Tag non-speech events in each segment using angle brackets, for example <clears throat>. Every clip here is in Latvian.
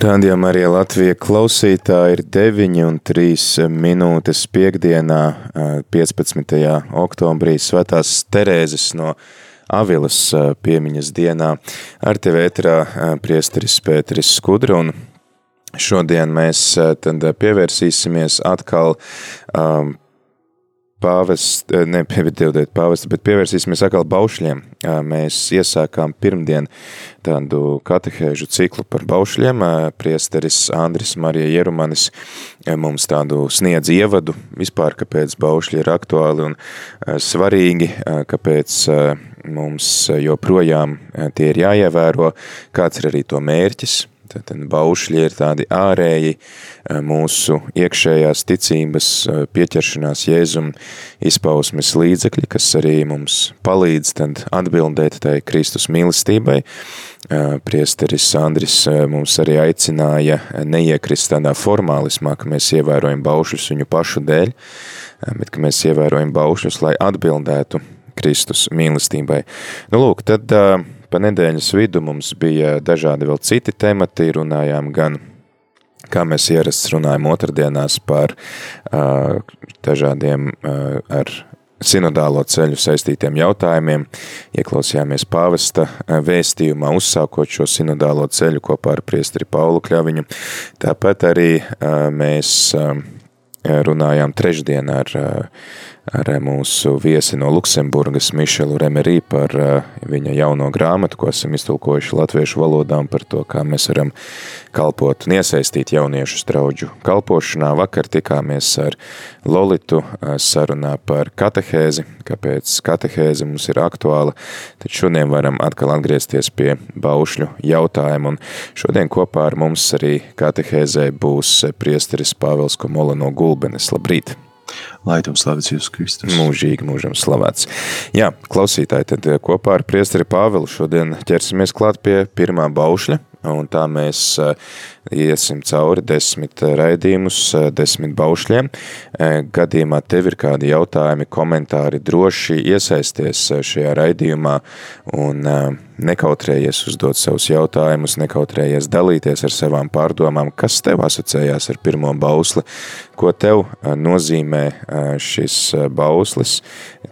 Rādījumā arī Latvija klausītāji ir 9 un 3 minūtes piekdienā 15. oktobrī svētās Terēzes no Avilas piemiņas dienā. Ar tevi ētrā priesteris Pēteris Skudra un šodien mēs tad pievērsīsimies atkal um, pāvests, eh, ne <laughs> pievidiet pāvests, bet pievērsīsimies atkal baušļiem. Mēs iesākām pirmdien tādu katehēžu ciklu par baušļiem. Priesteris Andris Marija Jerumanis mums tādu sniedz ievadu vispār, kāpēc baušļi ir aktuāli un svarīgi, kāpēc mums joprojām tie ir jāievēro, kāds ir arī to mērķis, Tad baušļi ir tādi ārēji mūsu iekšējās ticības pieķeršanās Jēzum izpausmes līdzekļi, kas arī mums palīdz tad atbildēt tai Kristus mīlestībai. Priesteris Andris mums arī aicināja neiekrist tādā formālismā, ka mēs ievērojam baušļus viņu pašu dēļ, bet ka mēs ievērojam baušļus, lai atbildētu Kristus mīlestībai. Nu, lūk, tad uh, Pa nedēļas vidu mums bija dažādi vēl citi temati, runājām gan kā mēs ierasts runājam otrdienās par uh, dažādiem uh, ar sinodālo ceļu saistītiem jautājumiem. Ieklausījāmies pāvesta vēstījumā, uzsākot šo sinodālo ceļu kopā ar priesteri Paulu Kļaviņu. Tāpat arī uh, mēs uh, runājām trešdien ar uh, ar mūsu viesi no Luksemburgas Mišelu Remerī par viņa jauno grāmatu, ko esam iztulkojuši latviešu valodām par to, kā mēs varam kalpot un iesaistīt jauniešu straudžu kalpošanā. Vakar tikāmies ar Lolitu uh, sarunā par katehēzi, kāpēc katehēze mums ir aktuāla, tad šodien varam atkal atgriezties pie baušļu jautājumu, un šodien kopā ar mums arī katehēzē būs priesteris Pāvils Komola no Gulbenes. Labrīt! Lai tam slavēts Jēzus Kristus. Mūžīgi mūžam slavēts. Jā, klausītāji, tad eh, kopā ar priesteri Pāvilu šodien ķersimies klāt pie pirmā baušļa, un tā mēs eh, iesim cauri desmit raidījumus, eh, desmit baušļiem. Gadījumā tev ir kādi jautājumi, komentāri, droši iesaisties šajā raidījumā un nekautrējies uzdot savus jautājumus, nekautrējies dalīties ar savām pārdomām, kas tev asociējās ar pirmo bausli, ko tev nozīmē šis bauslis,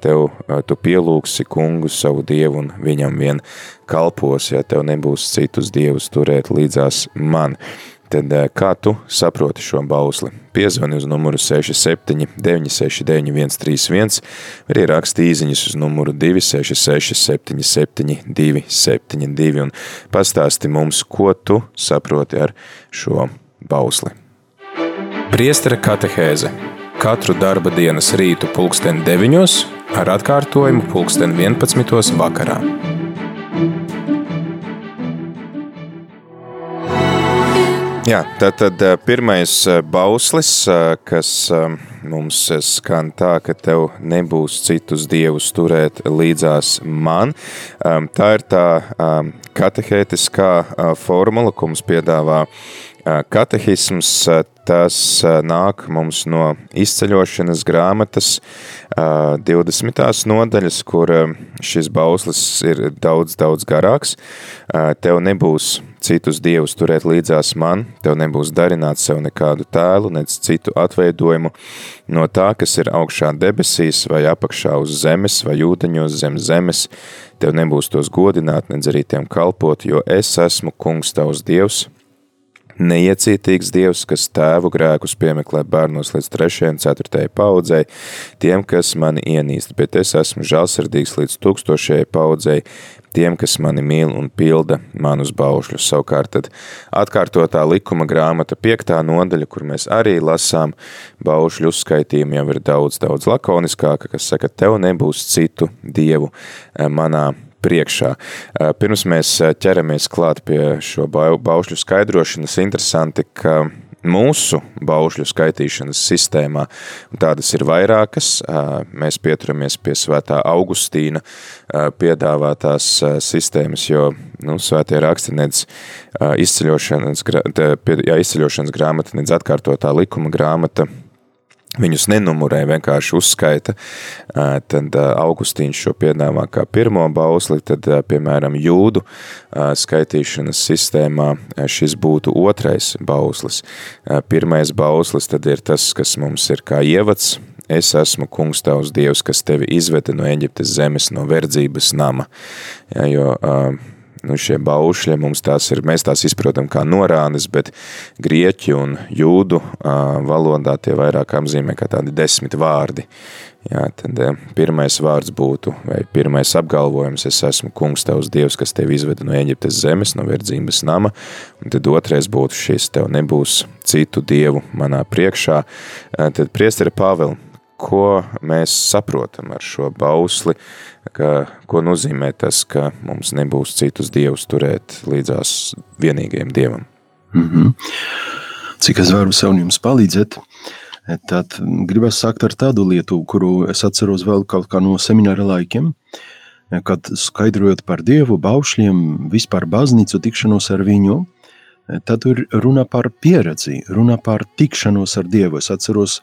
tev tu pielūksi kungu savu dievu un viņam vien kalpos, ja tev nebūs citus dievus turēt līdzās man. Tad kā tu saproti šo bausli? Piezvani uz numuru 67 969 131, arī raksti īziņas uz numuru 266 77 272 un pastāsti mums, ko tu saproti ar šo bausli. Priestara katehēze katru darba dienas rītu pulksten 9 ar atkārtojumu pulksten 11 vakarā. Jā, tātad pirmais bauslis, kas mums skan tā, ka tev nebūs citus dievus turēt līdzās man. Tā ir tā katehētiskā formula, ko mums piedāvā katehisms, tas nāk mums no izceļošanas grāmatas 20. nodaļas, kur šis bauslis ir daudz, daudz garāks. Tev nebūs citus dievus turēt līdzās man, tev nebūs darināt sev nekādu tēlu, nec citu atveidojumu no tā, kas ir augšā debesīs vai apakšā uz zemes vai ūdeņos zem zemes, tev nebūs tos godināt, nec arī tiem kalpot, jo es esmu kungs tavs dievs, neiecītīgs dievs, kas tēvu grēkus piemeklē bērnos līdz 3. un 4. paudzei, tiem, kas mani ienīst, bet es esmu žalsardīgs līdz tūkstošajai paudzei, tiem, kas mani mīl un pilda manus baušļus. Savukārt tad atkārtotā likuma grāmata piektā nodaļa, kur mēs arī lasām baušļu uzskaitījumu, jau ir daudz, daudz lakoniskāka, kas saka, tev nebūs citu dievu eh, manā priekšā. Pirms mēs ķeramies klāt pie šo baušļu skaidrošanas, interesanti, ka mūsu baušļu skaitīšanas sistēmā. Tādas ir vairākas. Mēs pieturamies pie svētā Augustīna piedāvātās sistēmas, jo nu, svētie raksti nedz izceļošanas, jā, izceļošanas grāmata, nedz atkārtotā likuma grāmata viņus nenumurē, vienkārši uzskaita, tad Augustīns šo piedāvā kā pirmo bausli, tad, piemēram, jūdu skaitīšanas sistēmā šis būtu otrais bauslis. Pirmais bauslis tad ir tas, kas mums ir kā ievads, es esmu kungs tavs dievs, kas tevi izveda no Eģiptes zemes, no verdzības nama, ja, jo nu, šie baušļi, mums tās ir, mēs tās izprotam kā norādes, bet grieķu un jūdu valodā tie vairāk apzīmē kā tādi desmit vārdi. Jā, tad pirmais vārds būtu, vai pirmais apgalvojums, es esmu kungs tavs dievs, kas tevi izveda no Eģiptes zemes, no verdzības nama, un tad otrais būtu šis, tev nebūs citu dievu manā priekšā. Tad priesteri Pāveli, ko mēs saprotam ar šo bausli, ka, ko nozīmē tas, ka mums nebūs citus dievus turēt līdzās vienīgajam dievam. Mm -hmm. Cik es varu sev jums palīdzēt, tad gribas sākt ar tādu lietu, kuru es atceros vēl kaut kā no semināra laikiem, kad skaidrojot par dievu, baušļiem, vispār baznīcu, tikšanos ar viņu, Tad ir runa par pieredzi, runa par tikšanos ar Dievu. Es atceros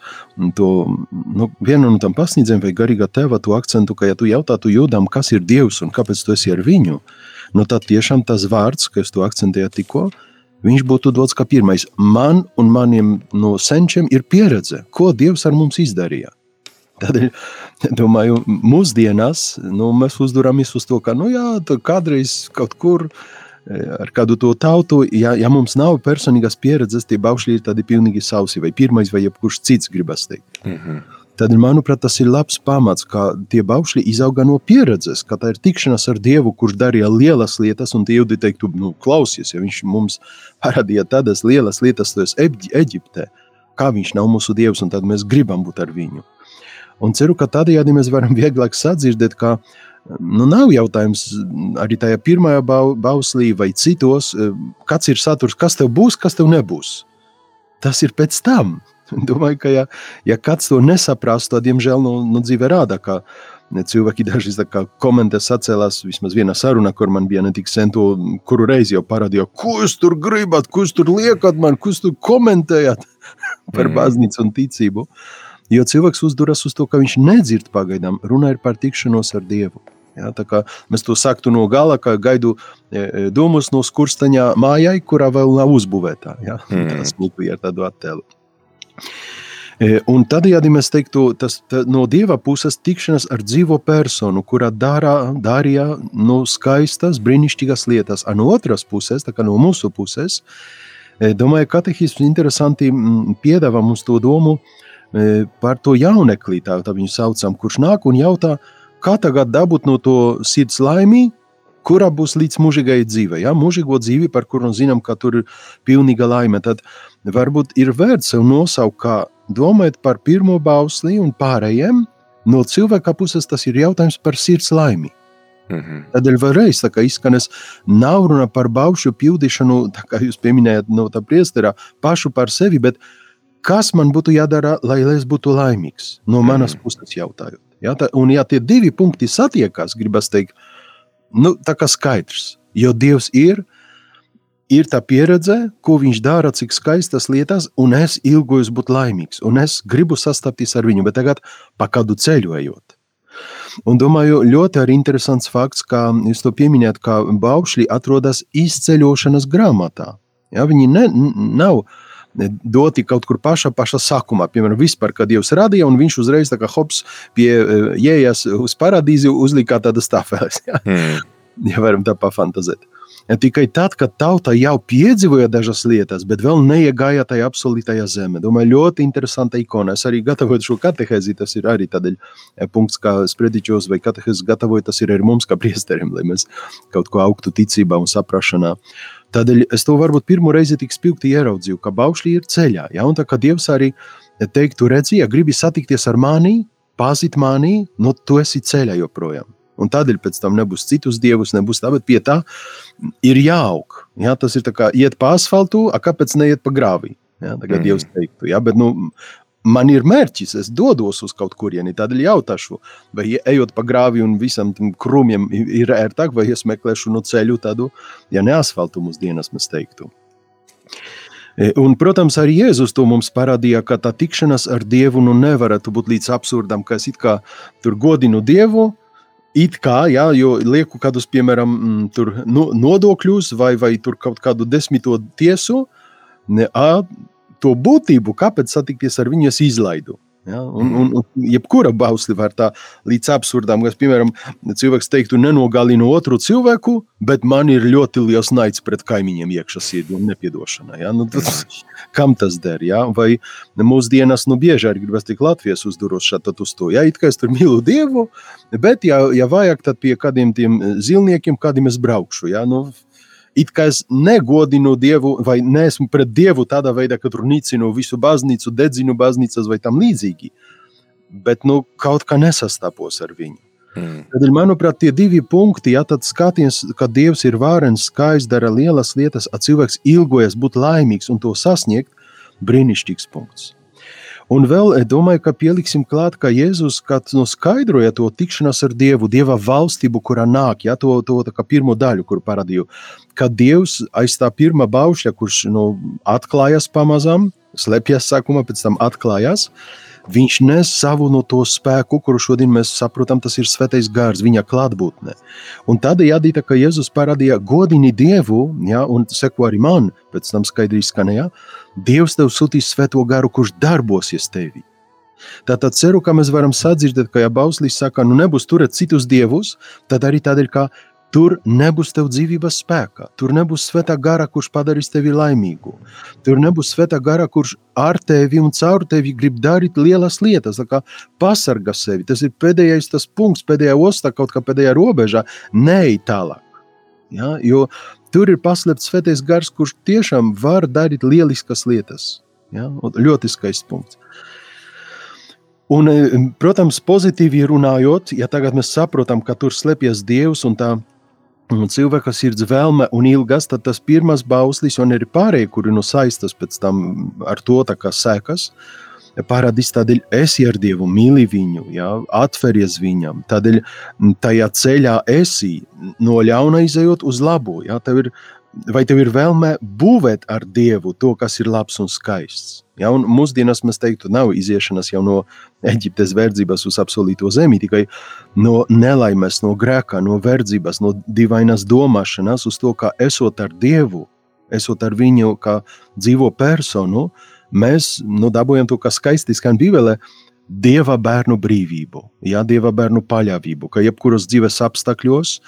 to nu, vienu no tām pasniedzējiem, vai garīgā tēva to akcentu, ka, ja tu jautātu jūdam, kas ir Dievs un kāpēc tu esi ar viņu, nu, tad tiešām tas vārds, kas tu akcentēji tikko, viņš būtu dots kā pirmais. Man un maniem no senčiem ir pieredze, ko Dievs ar mums izdarīja. Tādēļ, domāju, mūsdienās nu, mēs uzduramies uz to, ka nu, jā, kādreiz kaut kur uh, ar kādu to tautu, ja, ja mums nav personīgas pieredzes, tie baušļi ir tādi pilnīgi sausi, vai pirmais, vai jebkurš cits gribas teikt. Mm -hmm. Tad, manuprāt, tas ir labs pamats, ka tie baušļi izauga no pieredzes, ka tā ir tikšanās ar Dievu, kurš darīja lielas lietas, un tie jūdi teiktu, nu, klausies, ja viņš mums parādīja tādas lielas lietas, tas Eģiptē, kā viņš nav mūsu Dievs, un tad mēs gribam būt ar viņu. Un ceru, ka tādējādi mēs varam vieglāk sadzirdēt, ka Nu, nav jautājums arī tajā pirmajā bauslī vai citos, eh, kāds ir saturs, kas tev būs, kas tev nebūs. Tas ir pēc tam. <laughs> Domāju, ka ja, ja kāds to nesaprast, tad, diemžēl, no, no dzīve rāda, ka cilvēki <laughs> daži komentē sacēlās, vismaz vienā sarunā, kur man bija netik sen to, kuru reizi jau parādīja, ko jūs tur gribat, ko jūs tur liekat man, ko jūs tur komentējat <laughs> par mm. baznīcu un ticību. Jo cilvēks uzduras uz to, ka viņš nedzird pagaidām, runa ir par tikšanos ar Dievu. Ja, mēs to saktu no gala, ka gaidu e, e, domus no skursteņa mājai, kurā vēl nav uzbūvēta. Ja? Mm. Tas būtu ar tādu attēlu. E, un tādējādi mēs teiktu, tas no dieva puses tikšanās ar dzīvo personu, kurā dara, darīja no skaistas, brīnišķīgas lietas. A no otras puses, tā kā no mūsu puses, domāju, katehisms interesanti piedāvā mums to domu par to jaunekli, tā, tā viņu saucam, kurš nāk un jautā, kā tagad dabūt no to sirds laimī, kura būs līdz mūžīgai dzīvei. Ja? Mūžīgo dzīvi, par kuru zinām, ka tur ir pilnīga laime, tad varbūt ir vērts sev nosaukt, kā domājot par pirmo bausli un pārējiem. No cilvēka puses tas ir jautājums par sirds laimi. Mm -hmm. Tādēļ vēlreiz tā izskanēs, nav runa par baušu pildīšanu, kā jūs pieminējāt no tā priesterā, pašu par sevi, bet kas man būtu jādara, lai es būtu laimīgs? No manas mm -hmm. puses jautājot. Ja, tā, un, ja tie divi punkti satiekas, gribas teikt, nu, tā kā skaidrs, jo Dievs ir, ir tā pieredze, ko viņš dara, cik skaistas lietas, un es ilgojos būt laimīgs, un es gribu sastapties ar viņu, bet tagad pa kādu ceļu ejot. Un domāju, ļoti arī interesants fakts, kā jūs to pieminējat, ka baušļi atrodas izceļošanas grāmatā. Ja, viņi ne, nav uh, doti kaut kur pašā, pašā sākumā. Piemēram, vispār, kad Dievs radīja, un viņš uzreiz kā hops pie jējas eh, uz paradīzi uzlika tādas tafeles. Ja? Mm. <laughs> ja varam tā pafantazēt. Ja tikai tad, kad tauta jau piedzīvoja dažas lietas, bet vēl neiegāja tajā absolūtajā zemē. Domāju, ļoti interesanta ikona. Es arī gatavoju šo katehēzi, tas ir arī tādēļ eh, punkts, kā sprediķos vai katehēzes gatavoju, tas ir arī mums kā priesteriem, lai mēs kaut ko augtu ticībā un saprašanā. Tādēļ es to varbūt pirmo reizi tik spilgti ieraudzīju, ka baušļi ir ceļā. Ja? Un tā kā Dievs arī teiktu, redzi, ja gribi satikties ar mani, pazīt mani, nu tu esi ceļā joprojām. Un tādēļ pēc tam nebūs citus dievus, nebūs tā, bet pie tā ir jāaug. Ja? Tas ir kā iet pa asfaltu, a kāpēc neiet pa grāvī? Ja? Tagad mm. Dievs teiktu, ja? bet nu, man ir mērķis, es dodos uz kaut kurieni, tādēļ jautāšu, vai ejot pa grāvi un visam tam krūmiem ir ērtāk, vai es meklēšu no ceļu tādu, ja ne asfaltu mūsu dienas mēs teiktu. E, un, protams, arī Jēzus to mums parādīja, ka tā tikšanās ar Dievu nu nevarētu būt līdz absurdam, ka es it kā tur godinu Dievu, It kā, jā, jo lieku kādus, piemēram, mm, tur, no, nodokļus vai, vai kaut kādu desmito tiesu, ne, a, to būtību, kāpēc satikties ar viņu, es izlaidu. Ja? Un, un, un jebkura bausli var tā līdz absurdām, kas, piemēram, cilvēks teiktu, nenogalina otru cilvēku, bet man ir ļoti liels naids pret kaimiņiem iekšā sirdī un nepiedošana. Ja? Nu, tas, kam tas der? Ja? Vai mūsdienās, nu, bieži arī gribas tik Latvijas uzduros šādi uz to, ja, it kā es tur mīlu Dievu, bet, ja, ja vajag, tad pie kādiem tiem zilniekiem, kādiem es braukšu, ja? nu, it kā es negodinu Dievu vai neesmu pret Dievu tādā veidā, ka tur nicinu visu baznīcu, dedzinu baznīcas vai tam līdzīgi. Bet nu, kaut kā nesastapos ar viņu. Mm. Tad, manuprāt, tie divi punkti, ja tad skaties, ka Dievs ir vārens, skaists, dara lielas lietas, a cilvēks ilgojas būt laimīgs un to sasniegt, brīnišķīgs punkts. Un vēl es domāju, ka pieliksim klāt, ka Jēzus nu, skaidroja to tikšanos ar Dievu, Dieva valstību, kurā nāk, ja, to, to pirmo daļu, kur parādīju, ka Dievs aiz tā pirmā baušļa, kurš nu, atklājas pamazām, slēpjas sākumā, pēc tam atklājas, viņš nes savu no to spēku, kuru šodien mēs saprotam, tas ir svētais gars, viņa klātbūtne. Un tādējādi, tā kā Jēzus parādīja godini Dievu, ja, un seko arī man, pēc tam skaidri izskanēja, Dievs tev sūtīs svēto garu, kurš darbosies tevī. Tātad ceru, ka mēs varam sadzirdēt, ka ja Bauslīs saka, nu nebūs turēt citus dievus, tad arī tādēļ, ka tur nebūs tev dzīvības spēka, tur nebūs svētā gara, kurš padarīs tevi laimīgu. Tur nebūs svētā gara, kurš ar tevi un caur tevi grib darīt lielas lietas, kā pasargā sevi. Tas ir pēdējais tas punkts, pēdējā ostā, kaut kā pēdējā robežā, neej tālāk. Ja? Jo tur ir paslēpts svētais gars, kurš tiešām var darīt lieliskas lietas. Ja? Ļoti skaists punkts. Un, e, protams, pozitīvi runājot, ja tagad mēs saprotam, ka tur slēpjas Dievs un tā cilvēka sirds vēlme un ilgas, tad tas pirmais bauslis un arī pārējie, kuri nu saistas pēc tam ar to tā kā sekas, parādīs tādēļ esi ar Dievu, mīli viņu, ja, atveries viņam, tādēļ tajā ceļā esi no ļauna izējot uz labo, ja, tev ir, vai tev ir vēlme būvēt ar Dievu to, kas ir labs un skaists. Ja, un mūsdienās mēs teiktu, nav iziešanas jau no Eģiptes verdzības uz apsolīto zemi, tikai no nelaimes, no grēka, no verdzības, no divainas domāšanas uz to, kā esot ar Dievu, esot ar viņu kā dzīvo personu, uh, mēs nu, dabūjam to, kas skaisti skan Bībelē, Dieva bērnu brīvību, jā, Dieva bērnu paļāvību, ka jebkuros dzīves apstākļos,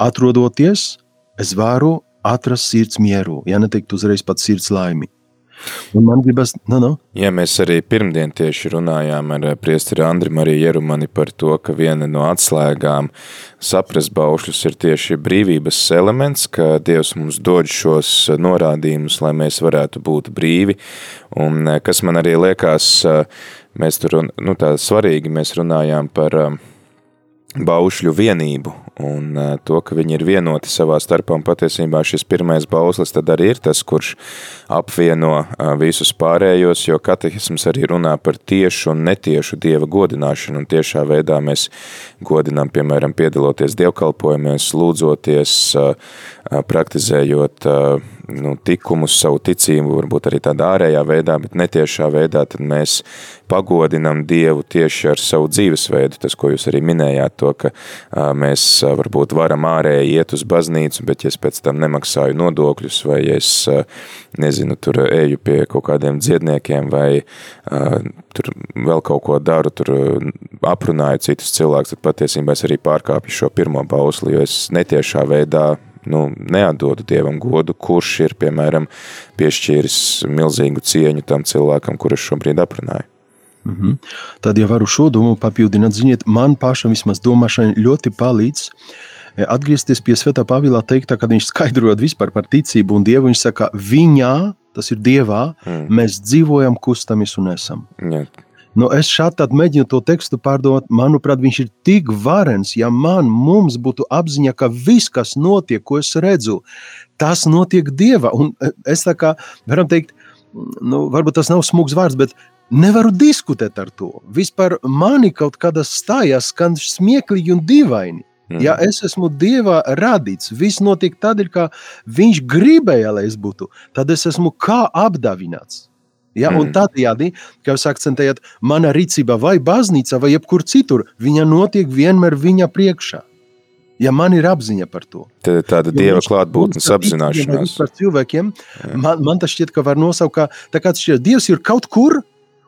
atrodoties, es varu atrast sirds mieru, ja neteikt uzreiz pat sirds laimi. Un man gribas, no, no. Jā, mēs arī pirmdien tieši runājām ar priesteri Andri Mariju Jerumani par to, ka viena no atslēgām saprast baušļus ir tieši brīvības elements, ka Dievs mums dod šos norādījumus, lai mēs varētu būt brīvi. Un kas man arī liekas, mēs tur, nu tā svarīgi, mēs runājām par baušļu vienību un to, ka viņi ir vienoti savā starpā, un patiesībā šis pirmais bauslis tad arī ir tas, kurš apvieno visus pārējos, jo katehisms arī runā par tiešu un netiešu dieva godināšanu, un tiešā veidā mēs godinām, piemēram, piedaloties dievkalpojumos, lūdzoties, praktizējot nu, tikumus, savu ticību, varbūt arī tādā ārējā veidā, bet netiešā veidā, tad mēs pagodinam Dievu tieši ar savu dzīvesveidu. Tas, ko jūs arī minējāt, to, ka a, mēs a, varbūt varam ārēji iet uz baznīcu, bet ja es pēc tam nemaksāju nodokļus, vai ja es, a, nezinu, tur eju pie kaut kādiem dziedniekiem, vai tur vēl kaut ko daru, tur aprunāju citus cilvēkus, tad patiesībā es arī pārkāpju šo pirmo bausli, jo es netiešā veidā nu, neatdodu Dievam godu, kurš ir, piemēram, piešķīris milzīgu cieņu tam cilvēkam, kurus šobrīd aprunāju. Mm -hmm. Tad, ja varu šo domu papildināt, ziniet, man pašam vismaz domāšana ļoti palīdz e, atgriezties pie Svētā Pāvila teiktā, kad viņš skaidrojot vispār par ticību un Dievu, viņš saka, viņā, tas ir Dievā, mm. mēs dzīvojam, kustamies un esam. Jā. Nu, es šādi mēģinu to tekstu pārdomāt. Manuprāt, viņš ir tik varens, ja man mums būtu apziņa, ka viss, kas notiek, ko es redzu, tas notiek Dieva. Un es tā kā varam teikt, nu, varbūt tas nav smūgs vārds, bet nevaru diskutēt ar to. Vispār mani kaut kādā stājās skan smieklīgi un dīvaini. Mm. Ja es esmu Dieva radīts, viss notiek tādēļ, ka Viņš gribēja, lai es būtu, tad es esmu kā apdāvināts. Ja, mm. Un tādējādi, kā jūs akcentējat, mana rīcība vai baznīca vai jebkur citur, viņa notiek vienmēr viņa priekšā. Ja man ir apziņa par to, tad tāda dieva klātbūtnes apzināšanās. Par cilvēkiem, Jā. man, man tas šķiet, ka var nosaukt, ka tā kā šķiet, Dievs ir kaut kur,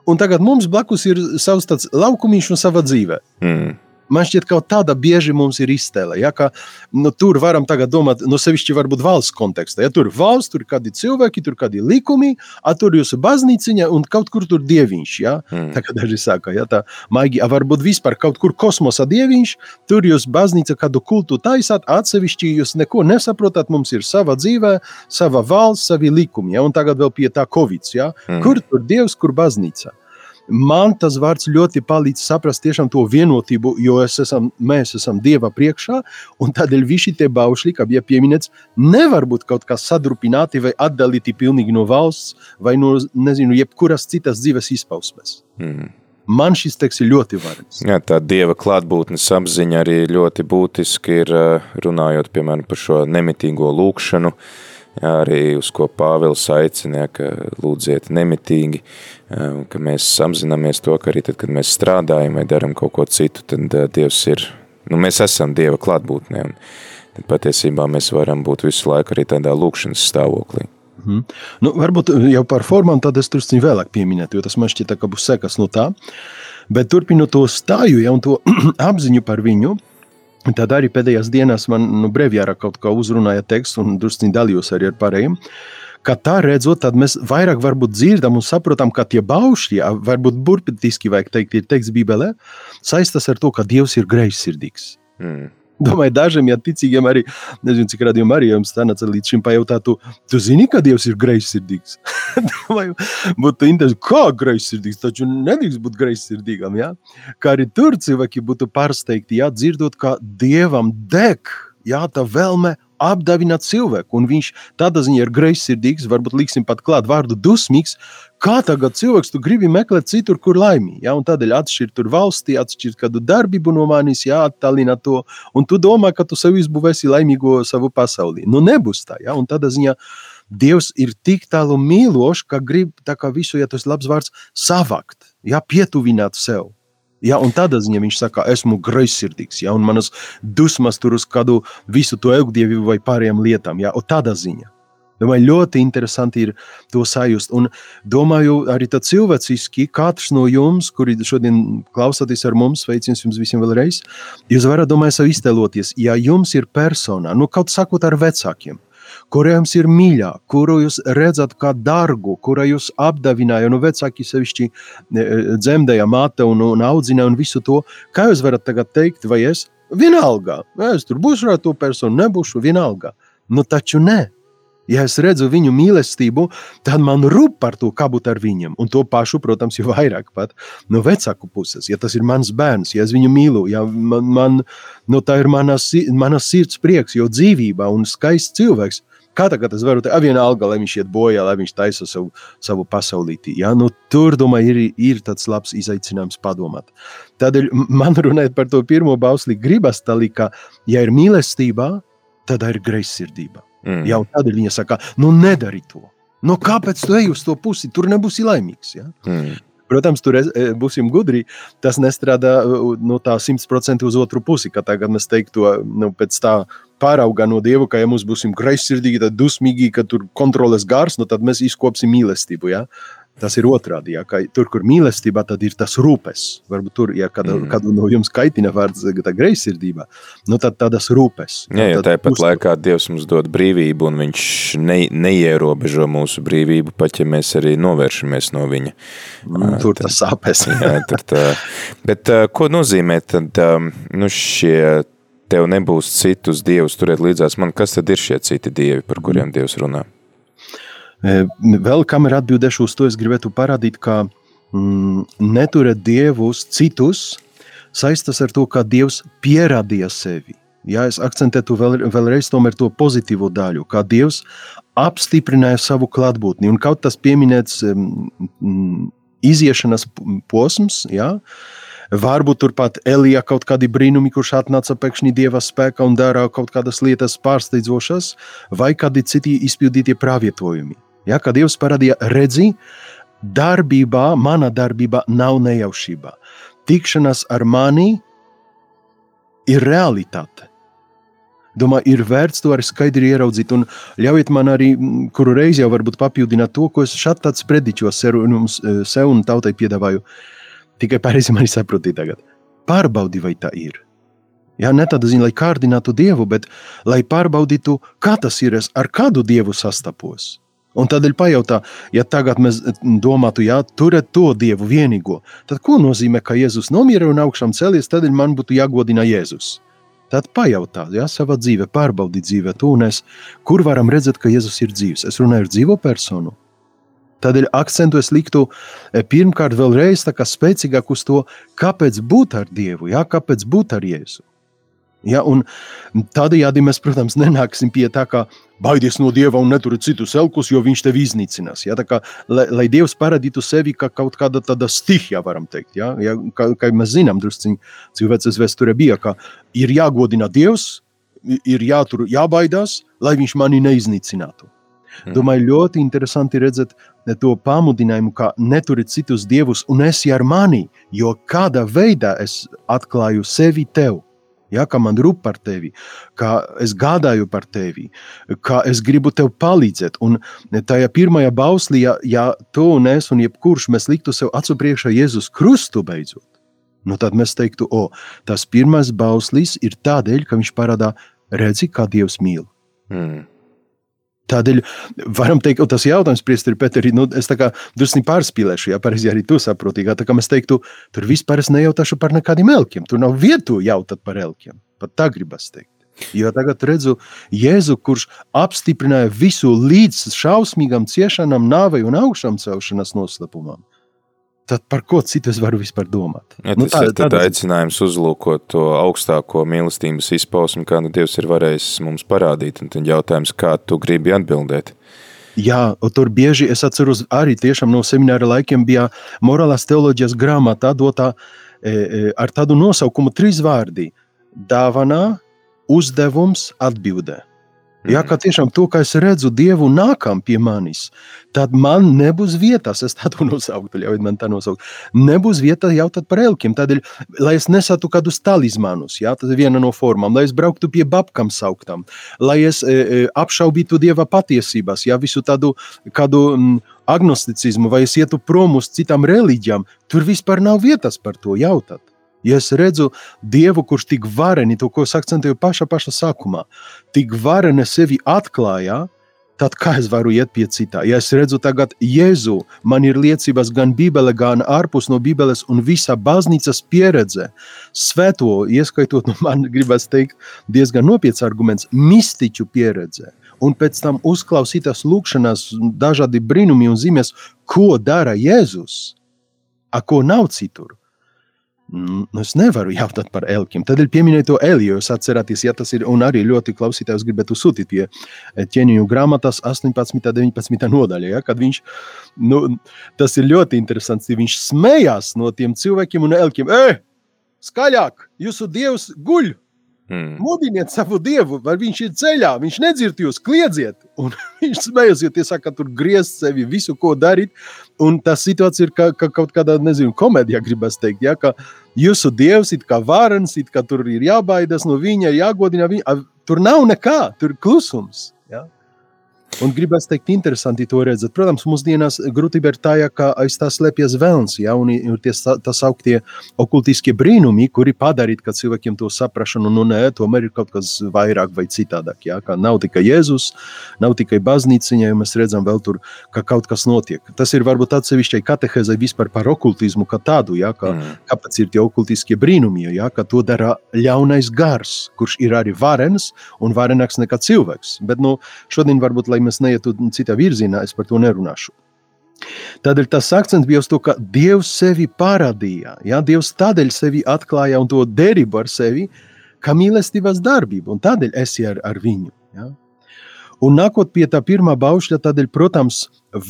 un tagad mums blakus ir savs tāds laukumiņš un sava dzīve. Mm. Man šķiet, ka tāda bieži mums ir iztēle. Ja, ka, nu, tur varam domāt, no nu, sevišķi varbūt valsts kontekstā. Ja, tur ir valsts, tur ir kādi cilvēki, tur ir kādi likumi, a, tur jūsu baznīciņa un kaut kur tur dieviņš. Ja? Mm. Tā kā daži saka, ja, tā maigi, a, varbūt vispār kaut kur kosmosa dieviņš, tur jūs baznīca kādu kultu taisāt, atsevišķi jūs neko nesaprotat, mums ir sava dzīve, sava valsts, savi likumi. Ja? Un tagad vēl pie tā Covid. Ja? Mm. Kur tur dievs, kur baznīca? Man tas vārds ļoti palīdz saprast to vienotību, jo esam, mēs esam Dieva priekšā, un tādēļ visi tie baušļi, kā bija pieminēts, nevar būt kaut kā sadrupināti vai atdalīti pilnīgi no valsts vai no, nezinu, jebkuras citas dzīves izpausmes. Mm. Man šis teksts ir ļoti varens. Jā, tā dieva klātbūtnes apziņa arī ļoti būtiski ir runājot, piemēram, par šo nemitīgo lūkšanu, uh, arī uz ko Pāvils aicina, ka lūdziet nemitīgi, ka mēs apzināmies to, ka arī tad, kad mēs strādājam vai daram kaut ko citu, tad Dievs ir, nu mēs esam Dieva klātbūtnē, un tad patiesībā mēs varam būt visu laiku arī tādā lūkšanas stāvoklī. Hmm. Nu, varbūt jau par formām tad es tur vēlāk pieminētu, jo tas man šķiet, ka būs sekas no tā. Bet turpinot to stāju ja, un to <clears throat> apziņu par viņu, uh, Tad arī pēdējās dienās man nu, brīvjārā kaut kā uzrunāja tekstu un drusciņi dalījos arī ar pārējiem. Ka tā redzot, tad mēs vairāk dzirdam un saprotam, ka tie baušļi, varbūt burtiski vajag teikt, ir teksts Bībelē, saistās ar to, ka Dievs ir greizsirdīgs. Mm. Domāju, dažiem ja ticīgiem arī, nezinu, cik radījumā arī jums tā nāca līdz šim pajautāt, tu, tu zini, ka Dievs ir greizsirdīgs. <laughs> Domāju, būtu interesanti, kā greizsirdīgs, taču nedrīkst būt greizsirdīgam, ja? Kā arī tur cilvēki būtu pārsteigti, ja dzirdot, ka Dievam deg, jā, tā vēlme apdāvināt cilvēku, un viņš tādā ziņā ir greizsirdīgs, varbūt liksim pat klāt vārdu dusmīgs, kā tagad cilvēks tu gribi meklēt citur, kur laimī, ja, un tādēļ atšķirt tur valstī, atšķirt kādu darbību no manis, jā, attālina to, un tu domā, ka tu sev izbūvēsi laimīgo savu pasaulī. Nu, nebūs tā, ja, un tādā ziņā Dievs ir tik tālu mīlošs, ka grib tā kā visu, ja tas labs vārds, savakt, ja, pietuvināt sev. Ja, un tādā ziņā viņš saka, esmu greizsirdīgs, ja, un manas dusmas tur uz kādu visu to augdievību vai pārējām lietām. Ja, tādā ziņā. Domāju, ļoti interesanti ir to sajust. Un domāju, arī tā cilvēciski, katrs no jums, kuri šodien klausāties ar mums, sveiciens jums visiem vēlreiz, jūs varat, domāju, sev iztēloties, ja jums ir persona, nu kaut sakot ar vecākiem, kura jums ir mīļā, kuru jūs redzat kā dārgu, kura jūs apdāvināja, nu vecāki sevišķi e, e, dzemdēja māte un, un audzināja un visu to, kā jūs varat tagad teikt, vai es? Vienalga, es tur būšu ar to personu, nebūšu vienalga. Nu taču ne. Ja es redzu viņu mīlestību, tad man rūp par to, kā būt ar viņiem. Un to pašu, protams, jau vairāk pat no vecāku puses. Ja tas ir mans bērns, ja es viņu mīlu, ja man, man, nu, tā ir mana, mana sirds prieks, jo dzīvība un skaists cilvēks Kā tagad es varu teikt, vienalga, lai viņš iet bojā, lai viņš taisa savu, savu pasaulīti. Ja? Nu, tur, domāju, ir, ir tāds labs izaicinājums padomāt. Tādēļ man runājot par to pirmo bausli, gribas tā kā, ja ir mīlestība, tad ir greizsirdība. Mm. Jau tādēļ viņa saka, nu nedari to. Nu, kāpēc tu ej uz to pusi? Tur nebūsi laimīgs. Ja? Mm. Protams, tur e, būsim gudri. Tas nestrādā no tā 100% uz otru pusi. Tagad mēs teiktu, nu, pēc tā pāraugā no Dieva, ka ja mums būsim greizsirdīgi, tad dusmīgi, ka tur kontroles gars, nu, tad mēs izkopsim mīlestību. Ja? Tas ir otrādi. Ja, tur, kur mīlestība, tad ir tas rūpes. Varbūt tur, ja kāda, mm. kādu no jums kaitina vārds greizsirdība, nu tad tādas rūpes. Jā, ja tāpat uztur. laikā Dievs mums dod brīvību, un viņš ne, neierobežo mūsu brīvību, pat ja mēs arī novēršamies no viņa. Mm, tur tas sāpes. <laughs> jā, tur tā. Bet ko nozīmē tad nu, šie tev nebūs citus dievus turēt līdzās man, kas tad ir šie citi dievi, par kuriem Dievs runā? Vēl kam ir atbildēšu uz to, es gribētu parādīt, ka mm, neturēt dievus citus saistas ar to, kā Dievs pierādīja sevi. Jā, es akcentētu vēl, vēlreiz to pozitīvo daļu, kā Dievs apstiprināja savu klātbūtni. Un kaut tas pieminēts um, iziešanas posms, jā, varbūt turpat Elija kaut kādi brīnumi, kurš atnāca pēkšņi Dieva spēkā un dara kaut kādas lietas pārsteidzošas, vai kādi citi izpildītie pravietojumi. Ja, kad Dievs parādīja, redzi, darbībā, mana darbība nav nejaušība. Tikšanās ar mani ir realitāte. Domāju, ir vērts to arī skaidri ieraudzīt. Un ļaujiet man arī, kuru reizi jau varbūt papildināt to, ko es šeit tāds prediķos sev, sev un tautai piedāvāju. Tikai pareizi mani saproti tagad. Pārbaudi, vai tā ir. Jā, ne tāda ziņa, lai kārdinātu Dievu, bet lai pārbaudītu, kā tas ir, ar kādu Dievu sastapos. Un tādēļ pajautā, ja tagad mēs domātu, ja turat to Dievu vienīgo, tad ko nozīmē, ka Jēzus nomira un augšām celies, tad man būtu jāgodina Jēzus. Tad pajautā, ja savā dzīvē, pārbaudīt dzīvē es, kur varam redzēt, ka Jēzus ir dzīves. Es runāju ar dzīvo personu. Tādēļ akcentu es liktu e, pirmkārt vēlreiz spēcīgāk uz to, kāpēc būt ar Dievu, ja? kāpēc būt ar Jēzu. Ja, tādējādi mēs, protams, nenāksim pie tā, ka baidies no dieva un neturi citus elkus, jo viņš tevi iznīcinās. Ja, kā, lai, lai dievs parādītu sevi kā kaut kāda tāda stihija, varam teikt. Ja, ja, kā, kā mēs zinām, drusciņi cilvēces vēsture bija, ka ir jāgodina dievs, ir jātur, jābaidās, lai viņš mani neiznīcinātu. Hmm. Domāju, ļoti interesanti redzēt to pamudinājumu, ka neturi citus dievus un esi ar mani, jo kādā veidā es atklāju sevi tev ja, ka man rūp par tevi, ka es gādāju par tevi, ka es gribu tev palīdzēt. Un tajā pirmajā bauslī, ja, ja tu un es un jebkurš mēs liktu sev acu priekšā Jēzus krustu beidzot, nu tad mēs teiktu, o, tas pirmais bauslis ir tādēļ, ka viņš parādā redzi, kā Dievs mīl. Mm. Tādēļ varam teikt, ka tas jautājums, Priesteri, Peteri, nu, es tā kā drusku pārspīlēšu, ja pareizi arī tu saproti, tā kā mēs teiktu, tur vispār es nejautāšu par nekādiem elkiem, tur nav vietu jautāt par elkiem, pat tā gribas teikt. Jo tagad redzu Jēzu, kurš apstiprināja visu līdz šausmīgam ciešanām, nāvei un augšām celšanas noslēpumam tad par ko citu es varu vispār domāt? Ja, nu, tas nu, tā, ir tāda... aicinājums uzlūkot to augstāko mīlestības izpausmi, kādu nu Dievs ir varējis mums parādīt. Un tad jautājums, kā tu gribi atbildēt? Jā, tur bieži es atceros arī no semināra laikiem bija morālās teoloģijas grāmatā dotā e, e, ar tādu nosaukumu trīs vārdi - dāvanā, uzdevums, atbildē. Ja, ka tiešām to, ka es redzu Dievu nākam pie manis, tad man nebūs vietas, es tādu nosauktu, ļaujiet man tā nosaukt, nebūs vieta jautāt par elkiem. Tādēļ, lai es nesatu kādus talismanus, ja, tas ir viena no formām, lai es brauktu pie babkam sauktām, lai es e, e, apšaubītu Dieva patiesības, ja visu tādu kādu m, agnosticismu, vai es ietu prom uz citām reliģijām, tur vispār nav vietas par to jautāt. Ja es redzu Dievu, kurš tik vareni, to ko es akcentēju pašā, pašā sākumā, tik vareni sevi atklājā, tad kā es varu iet pie citā? Ja es redzu tagad Jēzu, man ir liecības gan Bībele, gan ārpus no Bībeles un visa baznīcas pieredze, svēto, ieskaitot, nu man gribas teikt, diezgan nopietns arguments, mistiķu pieredze. Un pēc tam uzklausītās lūkšanās, dažādi brīnumi un zīmes, ko dara Jēzus, a ko nav citur. Nu, es nevaru jautāt par elkiem. Tad ir pieminēta to Eliju. Jūs atceraties, ja tas ir arī ļoti klausītājs, gribētu sūtīt pie eh, ķēniņu grāmatas 18. un 19. nodaļa. Ja, kad viņš, nu, tas ir ļoti interesants. Viņš smējās no tiem cilvēkiem un elkiem. Ej, skaļāk, jūsu dievs guļ! Hmm. Mudiniet savu dievu, vai viņš ir ceļā, viņš nedzird jūs, kliedziet. Un <laughs> viņš smējas, jo tie saka, tur griezt sevi, visu, ko darīt. Un tā situācija ir kā, kā kaut kādā, nezinu, komēdijā, gribas teikt, ja, ka jūsu dievs ir kā varens, it kā tur ir jābaidās no viņa, jāgodina viņa. Tur nav nekā, tur ir klusums. Un gribētu teikt, interesanti to redzēt. Protams, mūsdienās grūtība ir tā, ka aiz tā slēpjas vēlns, ja, un ir tie tā sauktie okultiskie brīnumi, kuri padarīt, ka cilvēkiem to saprašanu, nu nē, tomēr ir kaut kas vairāk vai citādāk. Ja, ka nav tikai Jēzus, nav tikai baznīciņa, ja mēs redzam vēl tur, ka kaut kas notiek. Tas ir varbūt atsevišķai katehēzai vispār par okultismu kā tādu, ja, ka, mm. kāpēc ir tie okultiskie brīnumi, ja, ka to dara ļaunais gars, kurš ir arī varens un varenāks nekā cilvēks. Bet nu, šodien varbūt, lai mēs neietu citā virzienā, es par to nerunāšu. Tādēļ tas akcents bija uz to, ka Dievs sevi parādīja. Ja? Dievs tādēļ sevi atklāja un to derību ar sevi, kā mīlestības darbību, un tādēļ esi ar, ar viņu. Ja? Un nākot pie tā pirmā baušļa, tādēļ, protams,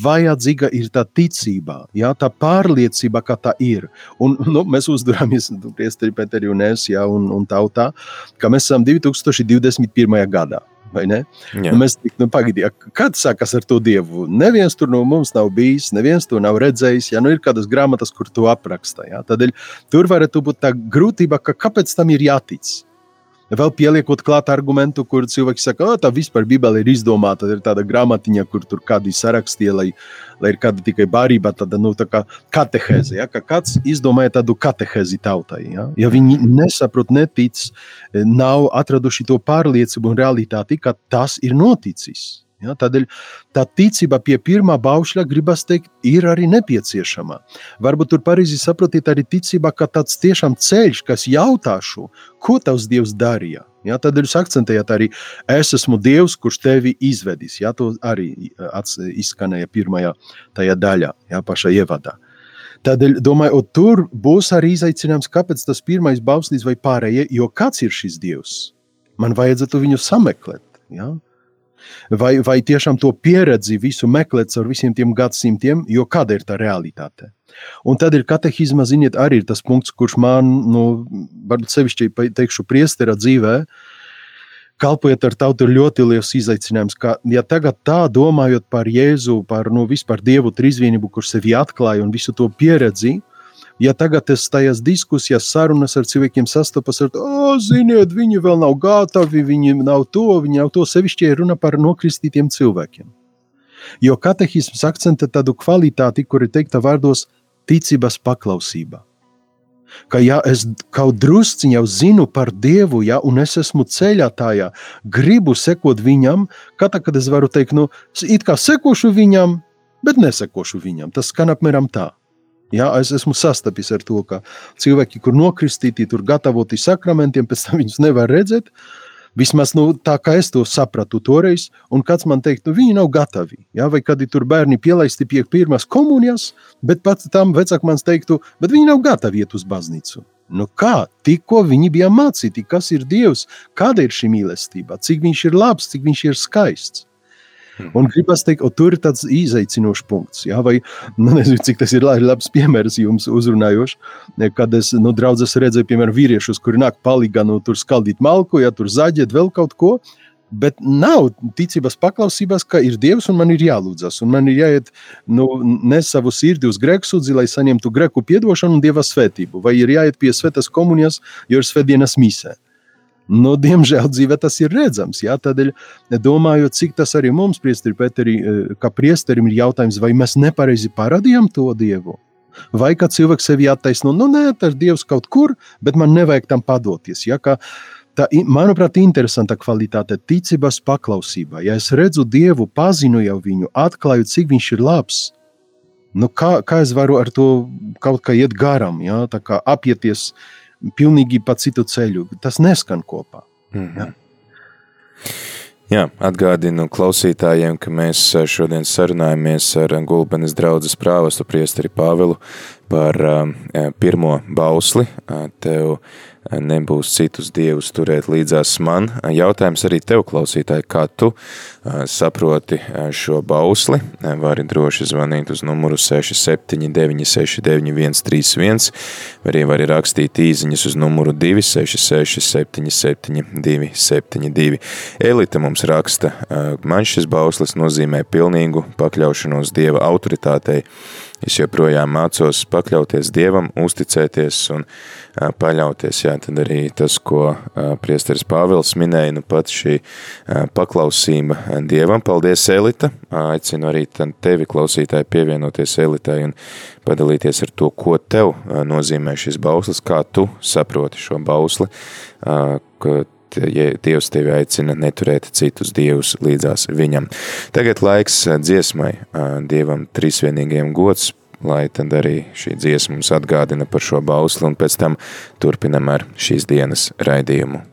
vajadzīga ir tā ticība, ja? tā pārliecība, ka tā ir. Un, nu, mēs uzdurāmies, Priesteri Peteri un es, ja? un, un tautā, ka mēs esam 2021. gadā. Nu, mēs tikām, nu, pagaidījām, kad sākas ar to dievu. Neviens tur no mums nav bijis, neviens to nav redzējis. Ja nu ir kādas grāmatas, kur to apraksta, ja? tādēļ tur varētu būt tā grūtība, ka kāpēc tam ir jātic. Vēl pieliekot klāt argumentu, kur cilvēki saka, ka tā vispār Bībele ir izdomāta. Ir tāda grāmatiņa, kur tur kādi sarakstīja, lai, lai ir kāda tikai barība, tāda nu, tā kā katehēze. Ja? Ka kāds izdomāja tādu katehēzi tautai. Ja? ja viņi nesaprot, netic, nav atraduši to pārliecību un realitāti, ka tas ir noticis. Ja, tādēļ tā ticība pie pirmā baušļa, gribas teikt, ir arī nepieciešama. Varbūt tur pareizi saprotiet arī ticība, ka tāds tiešām ceļš, kas jautāšu, ko tavs Dievs darīja. Ja, tādēļ jūs akcentējat arī, es esmu Dievs, kurš tevi izvedis. Ja, to arī izskanēja pirmajā tajā daļā, ja, pašā ievadā. Tādēļ, domāju, tur būs arī izaicinājums, kāpēc tas pirmais bauslis vai pārējie, jo kāds ir šis Dievs? Man vajadzētu viņu sameklēt. Ja? Vai, vai tiešām to pieredzi visu meklēt ar visiem tiem gadsimtiem, jo kāda ir tā realitāte? Un tad ir katehisma, ziniet, arī tas punkts, kurš man, nu, varbūt sevišķi teikšu, priestera dzīvē, kalpojot ar tautu, ir ļoti liels izaicinājums. Ka, ja tagad tā domājot par Jēzu, par nu, vispār Dievu trīsvienību, kurš sevi atklāja un visu to pieredzi, ja tagad es tajās diskusijās, sarunas ar cilvēkiem sastopas ar to, oh, ziniet, viņi vēl nav gatavi, viņi nav to, viņi nav to sevišķi runa par nokristītiem cilvēkiem. Jo katehisms akcentē tādu kvalitāti, kur ir teikta vārdos ticības paklausība. Ka ja es kaut drusciņā jau zinu par Dievu, ja, un es esmu ceļā tajā, gribu sekot viņam, katra, kad es varu teikt, nu, it kā sekošu viņam, bet nesekošu viņam. Tas skan apmēram tā. Ja, es esmu sastapis ar to, ka cilvēki, kur nokristīti, tur gatavoti sakramentiem, pēc tam viņus nevar redzēt. Vismaz nu, tā, kā es to sapratu toreiz, un kāds man teikt, nu, viņi nav gatavi. Ja, vai kad ir bērni pielaisti pie pirmās komunijas, bet pats tam vecākam man teiktu, bet viņi nav gatavi iet uz baznīcu. Nu kā? Tikko viņi bija mācīti, kas ir Dievs, kāda ir šī mīlestība, cik viņš ir labs, cik viņš ir skaists. Mhm. Un gribas teikt, tur ir tāds izaicinošs punkts. Jā, vai nu, nezinu, cik tas ir labs piemērs jums uzrunājošs. Kad es nu, draudzes redzēju, piemēram, vīriešus, kuri nāk palīgā, nu, tur skaldīt malku, ja tur zaģēt vēl kaut ko. Bet nav ticības paklausības, ka ir Dievs un man ir jālūdzas. Un man ir jāiet nu, nes savu sirdi uz grēku sūdzi, lai saņemtu grēku piedošanu un Dieva svētību. Vai ir jāiet pie svētas komunijas, jo ir svētdienas misē. Nu, diemžēl dzīvē tas ir redzams. Jā, tādēļ domāju, cik tas arī mums, priesteri, Peteri, eh, kā priesterim, ir jautājums, vai mēs nepareizi parādījām to Dievu. Vai kā cilvēks sevi attaisno, nu nē, tas ir Dievs kaut kur, bet man nevajag tam padoties. Ja, tā, manuprāt, interesanta kvalitāte - ticības paklausība. Ja es redzu Dievu, pazinu jau viņu, atklāju, cik viņš ir labs, nu kā, kā es varu ar to kaut kā iet garām, ja, apieties pilnīgi pa citu ceļu. Tas neskan kopā. Mm -hmm. ja? Jā, atgādinu klausītājiem, ka mēs šodien sarunājamies ar Gulbenes draudzes prāvestu priesteri Pāvilu par uh, pirmo bausli. Tev nebūs citus dievus turēt līdzās man. Jautājums arī tev, klausītāji, kā tu saproti šo bausli. Vari droši zvanīt uz numuru 679699131, vai arī vari rakstīt īziņas uz numuru 266-77-272. Elita mums raksta, man šis bauslis nozīmē pilnīgu pakļaušanos dieva autoritātei, Es joprojām mācos pakļauties Dievam, uzticēties un paļauties. Jā, tad arī tas, ko priesteris Pāvils minēja, nu pat šī paklausība Dievam. Paldies, Elita! Aicinu arī tevi, klausītāji, pievienoties Elitai un padalīties ar to, ko tev nozīmē šis bauslis, kā tu saproti šo bausli, ja Dievs tevi aicina neturēt citus dievus līdzās viņam. Tagad laiks dziesmai Dievam trīsvienīgajam gods, lai tad arī šī dziesma mums atgādina par šo bausli un pēc tam turpinam ar šīs dienas raidījumu.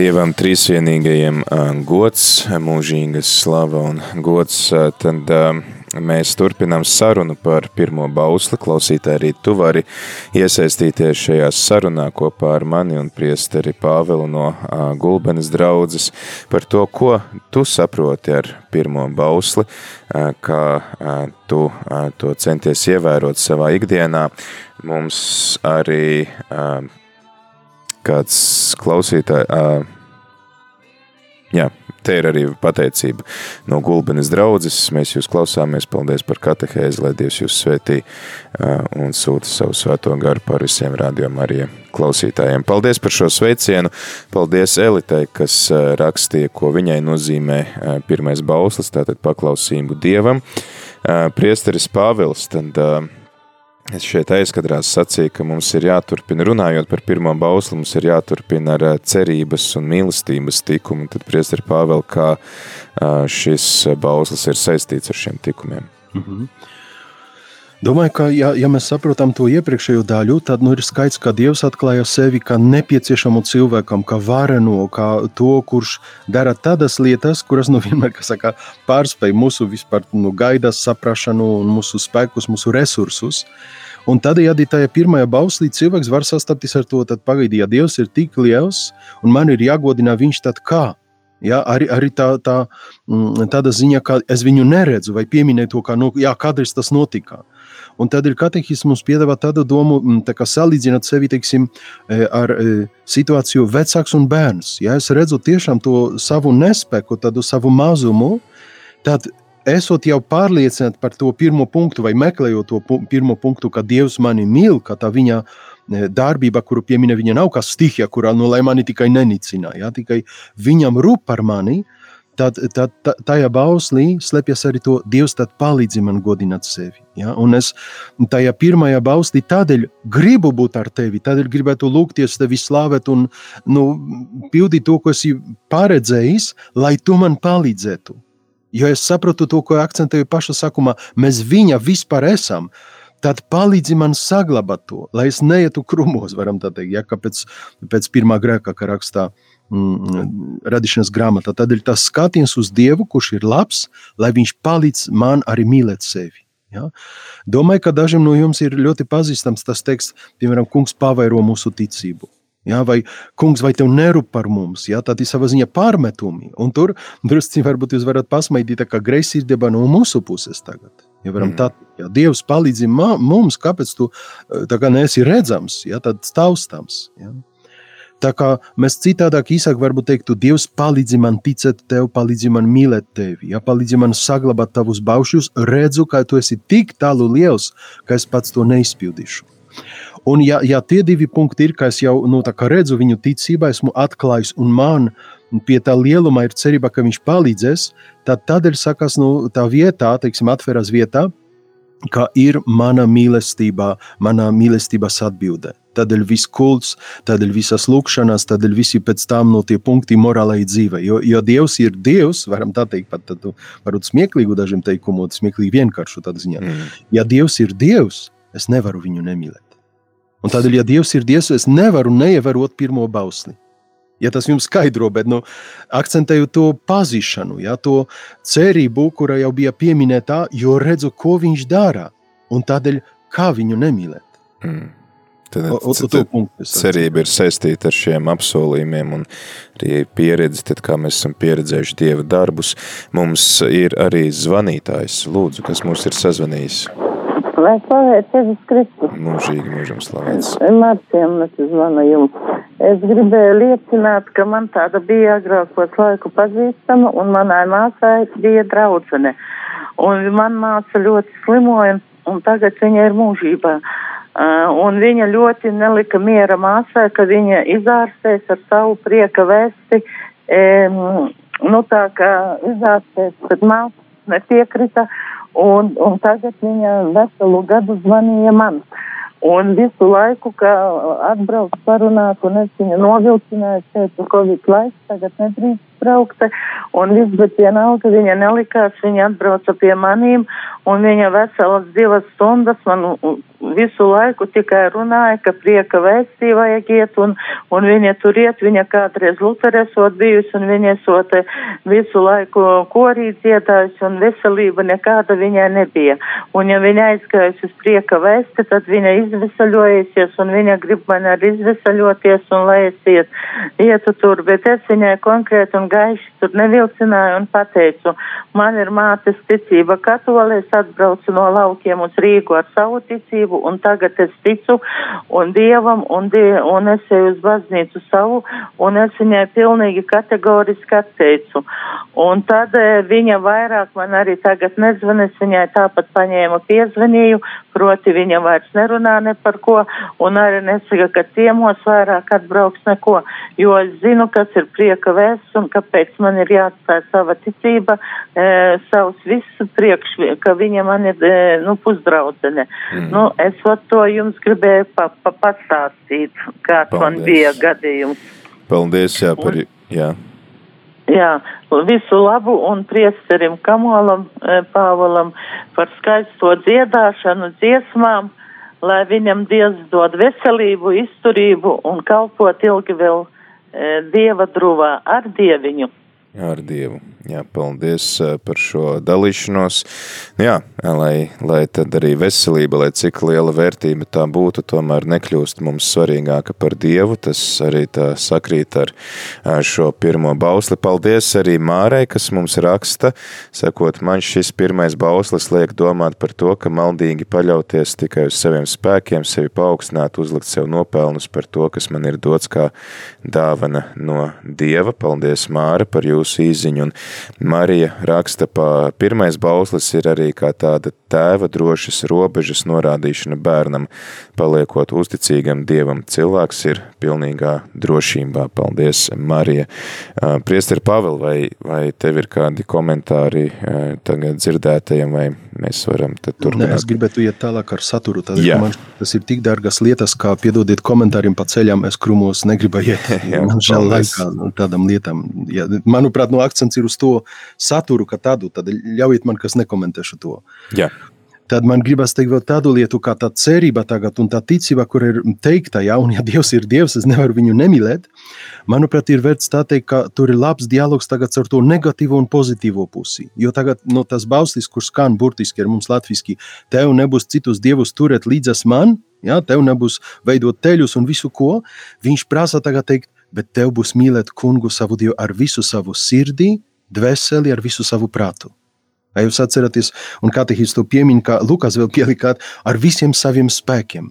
Dievam trīsvienīgajiem gods, mūžīgas slava un gods, tad mēs turpinām sarunu par pirmo bausli. Klausītāji, arī tu vari iesaistīties šajā sarunā kopā ar mani un priesteri Pāvelu no Gulbenes draudzes par to, ko tu saproti ar pirmo bausli, kā tu to centies ievērot savā ikdienā. Mums arī kāds klausītāji, jā, te ir arī pateicība no Gulbenes draudzes. Mēs jūs klausāmies, paldies par katehēzi, lai Dievs jūs svētī un sūta savu svēto garu par visiem rādījumiem arī klausītājiem. Paldies par šo sveicienu, paldies Elitei, kas rakstīja, ko viņai nozīmē pirmais bauslis, tātad paklausību Dievam. Priesteris Pāvils, tad Es šeit aizkadrās sacīju, ka mums ir jāturpina, runājot par pirmo bausli, mums ir jāturpina ar cerības un mīlestības tikumu. Tad priesteri Pāvēl, kā šis bauslis ir saistīts ar šiem tikumiem. Mm -hmm. Domāju, ka, ja, ja mēs saprotam to iepriekšējo daļu, tad nu, ir skaidrs, ka Dievs atklāja sevi kā nepieciešamu cilvēkam, kā vareno, kā to, kurš dara tādas lietas, kuras nu, <laughs> vienmēr saka, pārspēj mūsu vispār, nu, gaidas, saprašanu, mūsu spēkus, mūsu resursus. Un tādējādi tajā pirmajā bauslī cilvēks var sastapties ar to, tad pagaidi, ja Dievs ir tik liels un man ir jāgodina viņš tad kā? Ja, arī arī tā, tā, mm, tāda ziņa, ka es viņu neredzu, vai pieminēju to, ka nu, jā, kādreiz tas notika. Un ir katehisms piedāvā tādu domu, mm, tā kā salīdzināt sevi teiksim, e, ar e, situāciju vecāks un bērns. Ja es redzu tiešām to savu nespēku, tādu savu mazumu, tad esot jau pārliecināti par to pirmo punktu, vai meklējot to pu pirmo punktu, ka Dievs mani mīl, ka tā viņa e, darbība, kuru piemina viņa nav kā stihija, kurā nu, lai mani tikai nenicina, ja, tikai viņam rūp par mani, tad, tad tajā bauslī slēpjas arī to Dievs tad palīdzi man godināt sevi. Ja? Un es tajā pirmajā bauslī tādēļ gribu būt ar tevi, tādēļ gribētu lūgties tevi slavēt un nu, pildīt to, ko esi paredzējis, lai tu man palīdzētu. Jo es saprotu to, ko akcentēju pašā sākumā, mēs viņa vispār esam. Tad palīdzi man saglabāt to, lai es neietu krumos, varam tā teikt, ja, pēc, pēc pirmā grēka, kā rakstā mm, radīšanas grāmatā. Ir tas skatiens uz Dievu, kurš ir labs, lai viņš palīdz man arī mīlēt sevi. Ja? Domāju, ka dažiem no jums ir ļoti pazīstams tas teksts, piemēram, kungs pavairo mūsu ticību. Ja, vai kungs, vai tev nerūp par mums? Ja, tad ir savā ziņā pārmetumi. Un tur drusku varbūt jūs varat pasmaidīt, kā greizsirdība no mūsu puses tagad. Ja varam mm. tā, ja Dievs palīdz mums, kāpēc tu tā kā neesi redzams, ja, tad taustāms. Ja. Tā kā mēs citādāk īsāk varbūt teiktu, Dievs palīdzi man ticēt tev, palīdzi man mīlēt tevi, ja palīdzi man saglabāt tavus baušļus, redzu, ka tu esi tik tālu liels, ka es pats to neizpildīšu. Un ja, ja tie divi punkti ir, ka es jau nu, redzu viņu ticībā, esmu atklājis un man pie tā lieluma ir cerība, ka viņš palīdzēs, tad tādēļ sakās, nu, tā vietā, teiksim, atveras vietā, ka ir mana mīlestība, mana mīlestības atbilde. Tādēļ viss kults, tādēļ visas lūkšanas, tādēļ visi pēc tam no tie punkti morālai dzīvei. Jo, jo Dievs ir Dievs, varam tā teikt, pat tādu varbūt smieklīgu dažiem teikumiem, smieklīgi vienkāršu tādā ziņā. Mm. Ja Dievs ir Dievs, es nevaru viņu nemīlēt. Un tādēļ, ja Dievs ir Dievs, es nevaru neievērot pirmo bausli. Ja tas jums skaidro, bet nu, akcentēju to pazīšanu, ja, to cerību, kura jau bija pieminēta, jo redzu, ko viņš dara, un tādēļ kā viņu nemīlēt. Mm. Tad, o, o, tad cerība ir saistīta ar šiem apsolījumiem un arī pieredzi, tad kā mēs esam pieredzējuši Dieva darbus. Mums ir arī zvanītājs, lūdzu, kas mums ir sazvanījis. Lai slavēts Jēzus Kristus. Mūžīgi, mūžam slavēts. Marcijam es zvanu jums. Es gribēju liecināt, ka man tāda bija agrākos laiku pazīstama un manai māsai bija draudzene. Un man māsa ļoti slimoja un tagad viņa ir mūžībā. Uh, un viņa ļoti nelika miera māsai, ka viņa izārstēs ar savu prieka vēsti, nu tā kā izārstēs, bet māsa nepiekrita, un, un tagad viņa veselu gadu zvanīja man. Un visu laiku, kā atbrauc parunāt, un es viņu novilcināju, teicu, Covid laiks, tagad nedrīkst braukt, un viss, bet vienalga viņa nelikās, viņa atbrauca pie manīm, un viņa veselas divas stundas man visu laiku tikai runāja, ka prieka vēstī vajag iet, un, un viņa tur iet, viņa kādreiz Luteresot bijusi, un viņa esot visu laiku korī dziedājusi, un veselība nekāda viņai nebija. Un ja viņa aizgājusi uz prieka vēsti, tad viņa izvesaļojusies, un viņa grib man arī izvesaļoties, un lai es iet, ietu tur, bet es viņai konkrēti un gaiši tur nevilcināju un pateicu, man ir mātes ticība katolis, atbraucu no laukiem uz Rīgu ar savu ticību un tagad es ticu un Dievam un, die, un es eju uz baznīcu savu un es viņai pilnīgi kategoriski atteicu. Un tad e, viņa vairāk man arī tagad nezvan, es viņai tāpat paņēmu piezvanīju, proti viņa vairs nerunā ne par ko un arī nesaka, ka ciemos vairāk atbrauks neko, jo es zinu, kas ir prieka vēsts un kāpēc man ir jāatstāj sava ticība, e, savs viss priekš, ka viņa man ir, e, nu, pusdraudzene. Mm. Nu, es vat to jums gribēju pa, pa, pastāstīt, kāds Paldies. man bija gadījums. Paldies, jā, par, jā. Jā, visu labu un priesterim Kamolam, e, Pāvalam par skaisto dziedāšanu, dziesmām, lai viņam Dievs dod veselību, izturību un kalpot ilgi vēl E, dieva druvā ar dieviņu. Ar Dievu. Jā, paldies e, par šo dalīšanos. Nu jā, lai, lai tad arī veselība, lai cik liela vērtība tā būtu, tomēr nekļūst mums svarīgāka par Dievu. Tas arī tā sakrīt ar šo pirmo bausli. Paldies arī Mārai, kas mums raksta. Sakot, man šis pirmais bauslis liek domāt par to, ka maldīgi paļauties tikai uz saviem spēkiem, sevi paaugstināt, uzlikt sev nopelnus par to, kas man ir dots kā dāvana no Dieva. Paldies, Māra, par jūsu īziņu. Un Marija raksta, pa pirmais bauslis ir arī kā tāda tēva drošas robežas norādīšana bērnam, paliekot uzticīgam Dievam. Cilvēks ir pilnīgā drošībā. Paldies, Marija. Priesteri Pavel, vai, vai tev ir kādi komentāri tagad dzirdētajiem, vai mēs varam tad turpināt? Nē, es gribētu iet tālāk ar saturu. Tad, man tas ir tik dārgas lietas, kā piedodiet komentāriem pa ceļam, es krumos negribu iet. <laughs> Jā, man šā laikā nu, tādam lietām. Ja, manuprāt, no akcents ir uz to saturu, ka tādu, tad ļaujiet man, kas nekomentēšu to. Jā tad man gribas teikt vēl tādu lietu, kā tā cerība tagad un tā ticība, kur ir teikta, ja, un ja Dievs ir Dievs, es nevaru viņu nemīlēt. Manuprāt, ir vērts tā teikt, ka tur ir labs dialogs tagad ar to negatīvo un pozitīvo pusi. Jo tagad no tas bauslis, kur skan burtiski ar mums latviski, tev nebūs citus dievus turēt līdzas man, ja, tev nebūs veidot teļus un visu ko, viņš prasa tagad teikt, bet tev būs mīlēt kungu savu dievu ar visu savu sirdī, dvēseli, ar visu savu prātu. Vai jūs atceraties, un katehīts to piemin, kā Lukas vēl pielikāt, ar visiem saviem spēkiem.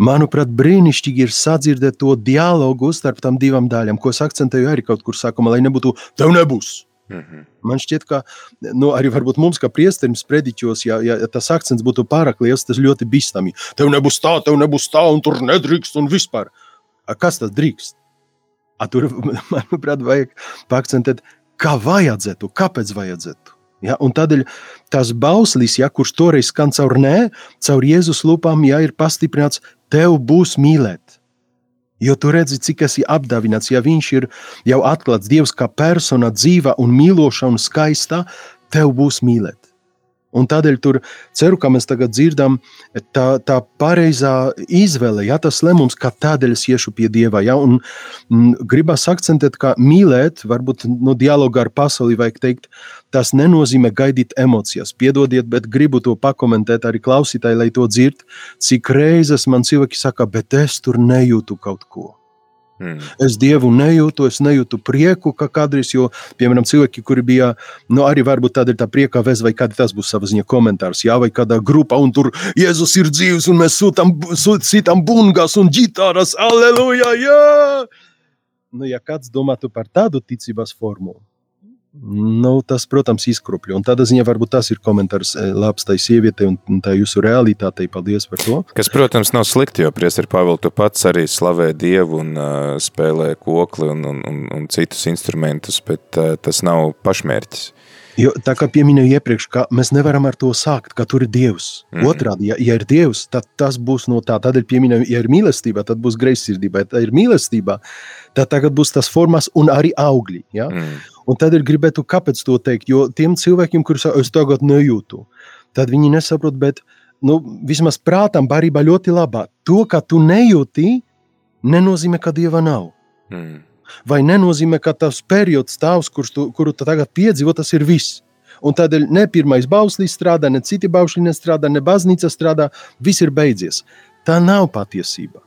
Manuprāt, brīnišķīgi ir sadzirdēt to dialogu starp tām divām daļām, ko es akcentēju arī kaut kur sākumā, lai nebūtu tev nebūs. Mm -hmm. Man šķiet, ka nu, arī mums, kā priesterim, sprediķos, ja, ja tas akcents būtu pārāk liels, tas ļoti bīstami. Tev nebūs tā, tev nebūs tā, un tur nedrīkst, un vispār. A, kas tas drīkst? A, tur, <laughs> manuprāt, vajag pakcentēt, kā vajadzētu, kāpēc vajadzētu. Ja, un tādēļ tas bauslis, ja, kurš toreiz skan caur nē, caur Jēzus lūpām, ja ir pastiprināts, tev būs mīlēt. Jo tu redzi, cik esi apdāvināts, ja viņš ir jau atklāts Dievs kā persona, dzīva un mīloša un skaista, tev būs mīlēt. Un tādēļ tur ceru, ka mēs tagad dzirdam tā, tā pareizā izvēle, ja tas lēmums, ka tādēļ es iešu pie Dieva. Ja, un, m, gribas akcentēt, ka mīlēt, varbūt no dialoga ar pasauli vajag teikt, tas nenozīmē gaidīt emocijas. Piedodiet, bet gribu to pakomentēt arī klausītāji, lai to dzird, cik reizes man cilvēki saka, bet es tur nejūtu kaut ko. Mm. Es dievu nejūtu, es nejūtu prieku, kā kādreiz, jo, piemēram, cilvēki, kuri bija, nu, arī varbūt tāda ir tā prieka vez, vai kādi tas būs savas ziņa komentārs, jā, vai kādā grupā, un tur Jēzus ir dzīvs, un mēs sūtam, sūtam bungas un ģitāras, aleluja, jā! Nu, ja kāds domātu par tādu ticības formulu, Nu, tas, protams, izkropļo. Un tādā ziņā varbūt tas ir komentārs eh, labs tai sievietei un tā jūsu realitātei. Paldies par to. Kas, protams, nav slikti, jo priesteri Pāvils tu pats arī slavē Dievu un uh, spēlē kokli un, un, un, un citus instrumentus, bet uh, tas nav pašmērķis. Jo, tā kā pieminēju iepriekš, ka mēs nevaram ar to sākt, ka tur ir Dievs. Mm. Otrādi, ja, ja ir Dievs, tad tas būs no tā. Tādēļ pieminēju, ja ir mīlestība, tad būs greizsirdība. Ja ir mīlestība, tad tagad būs tas formas un arī augļi. Ja? Mm. Un tad ir gribētu, kāpēc to teikt, jo tiem cilvēkiem, kurus es tagad nejūtu, tad viņi nesaprot, bet nu, vismaz prātam barībā ļoti labā. To, ka tu nejūti, nenozīmē, ka Dieva nav. Mm vai nenozīmē, ka tas periods tavs, tu, kuru tu tagad piedzīvo, tas ir viss. Un tādēļ ne pirmais bauslis strādā, ne citi bausļi nestrādā, ne baznīca strādā, viss ir beidzies. Tā nav patiesība.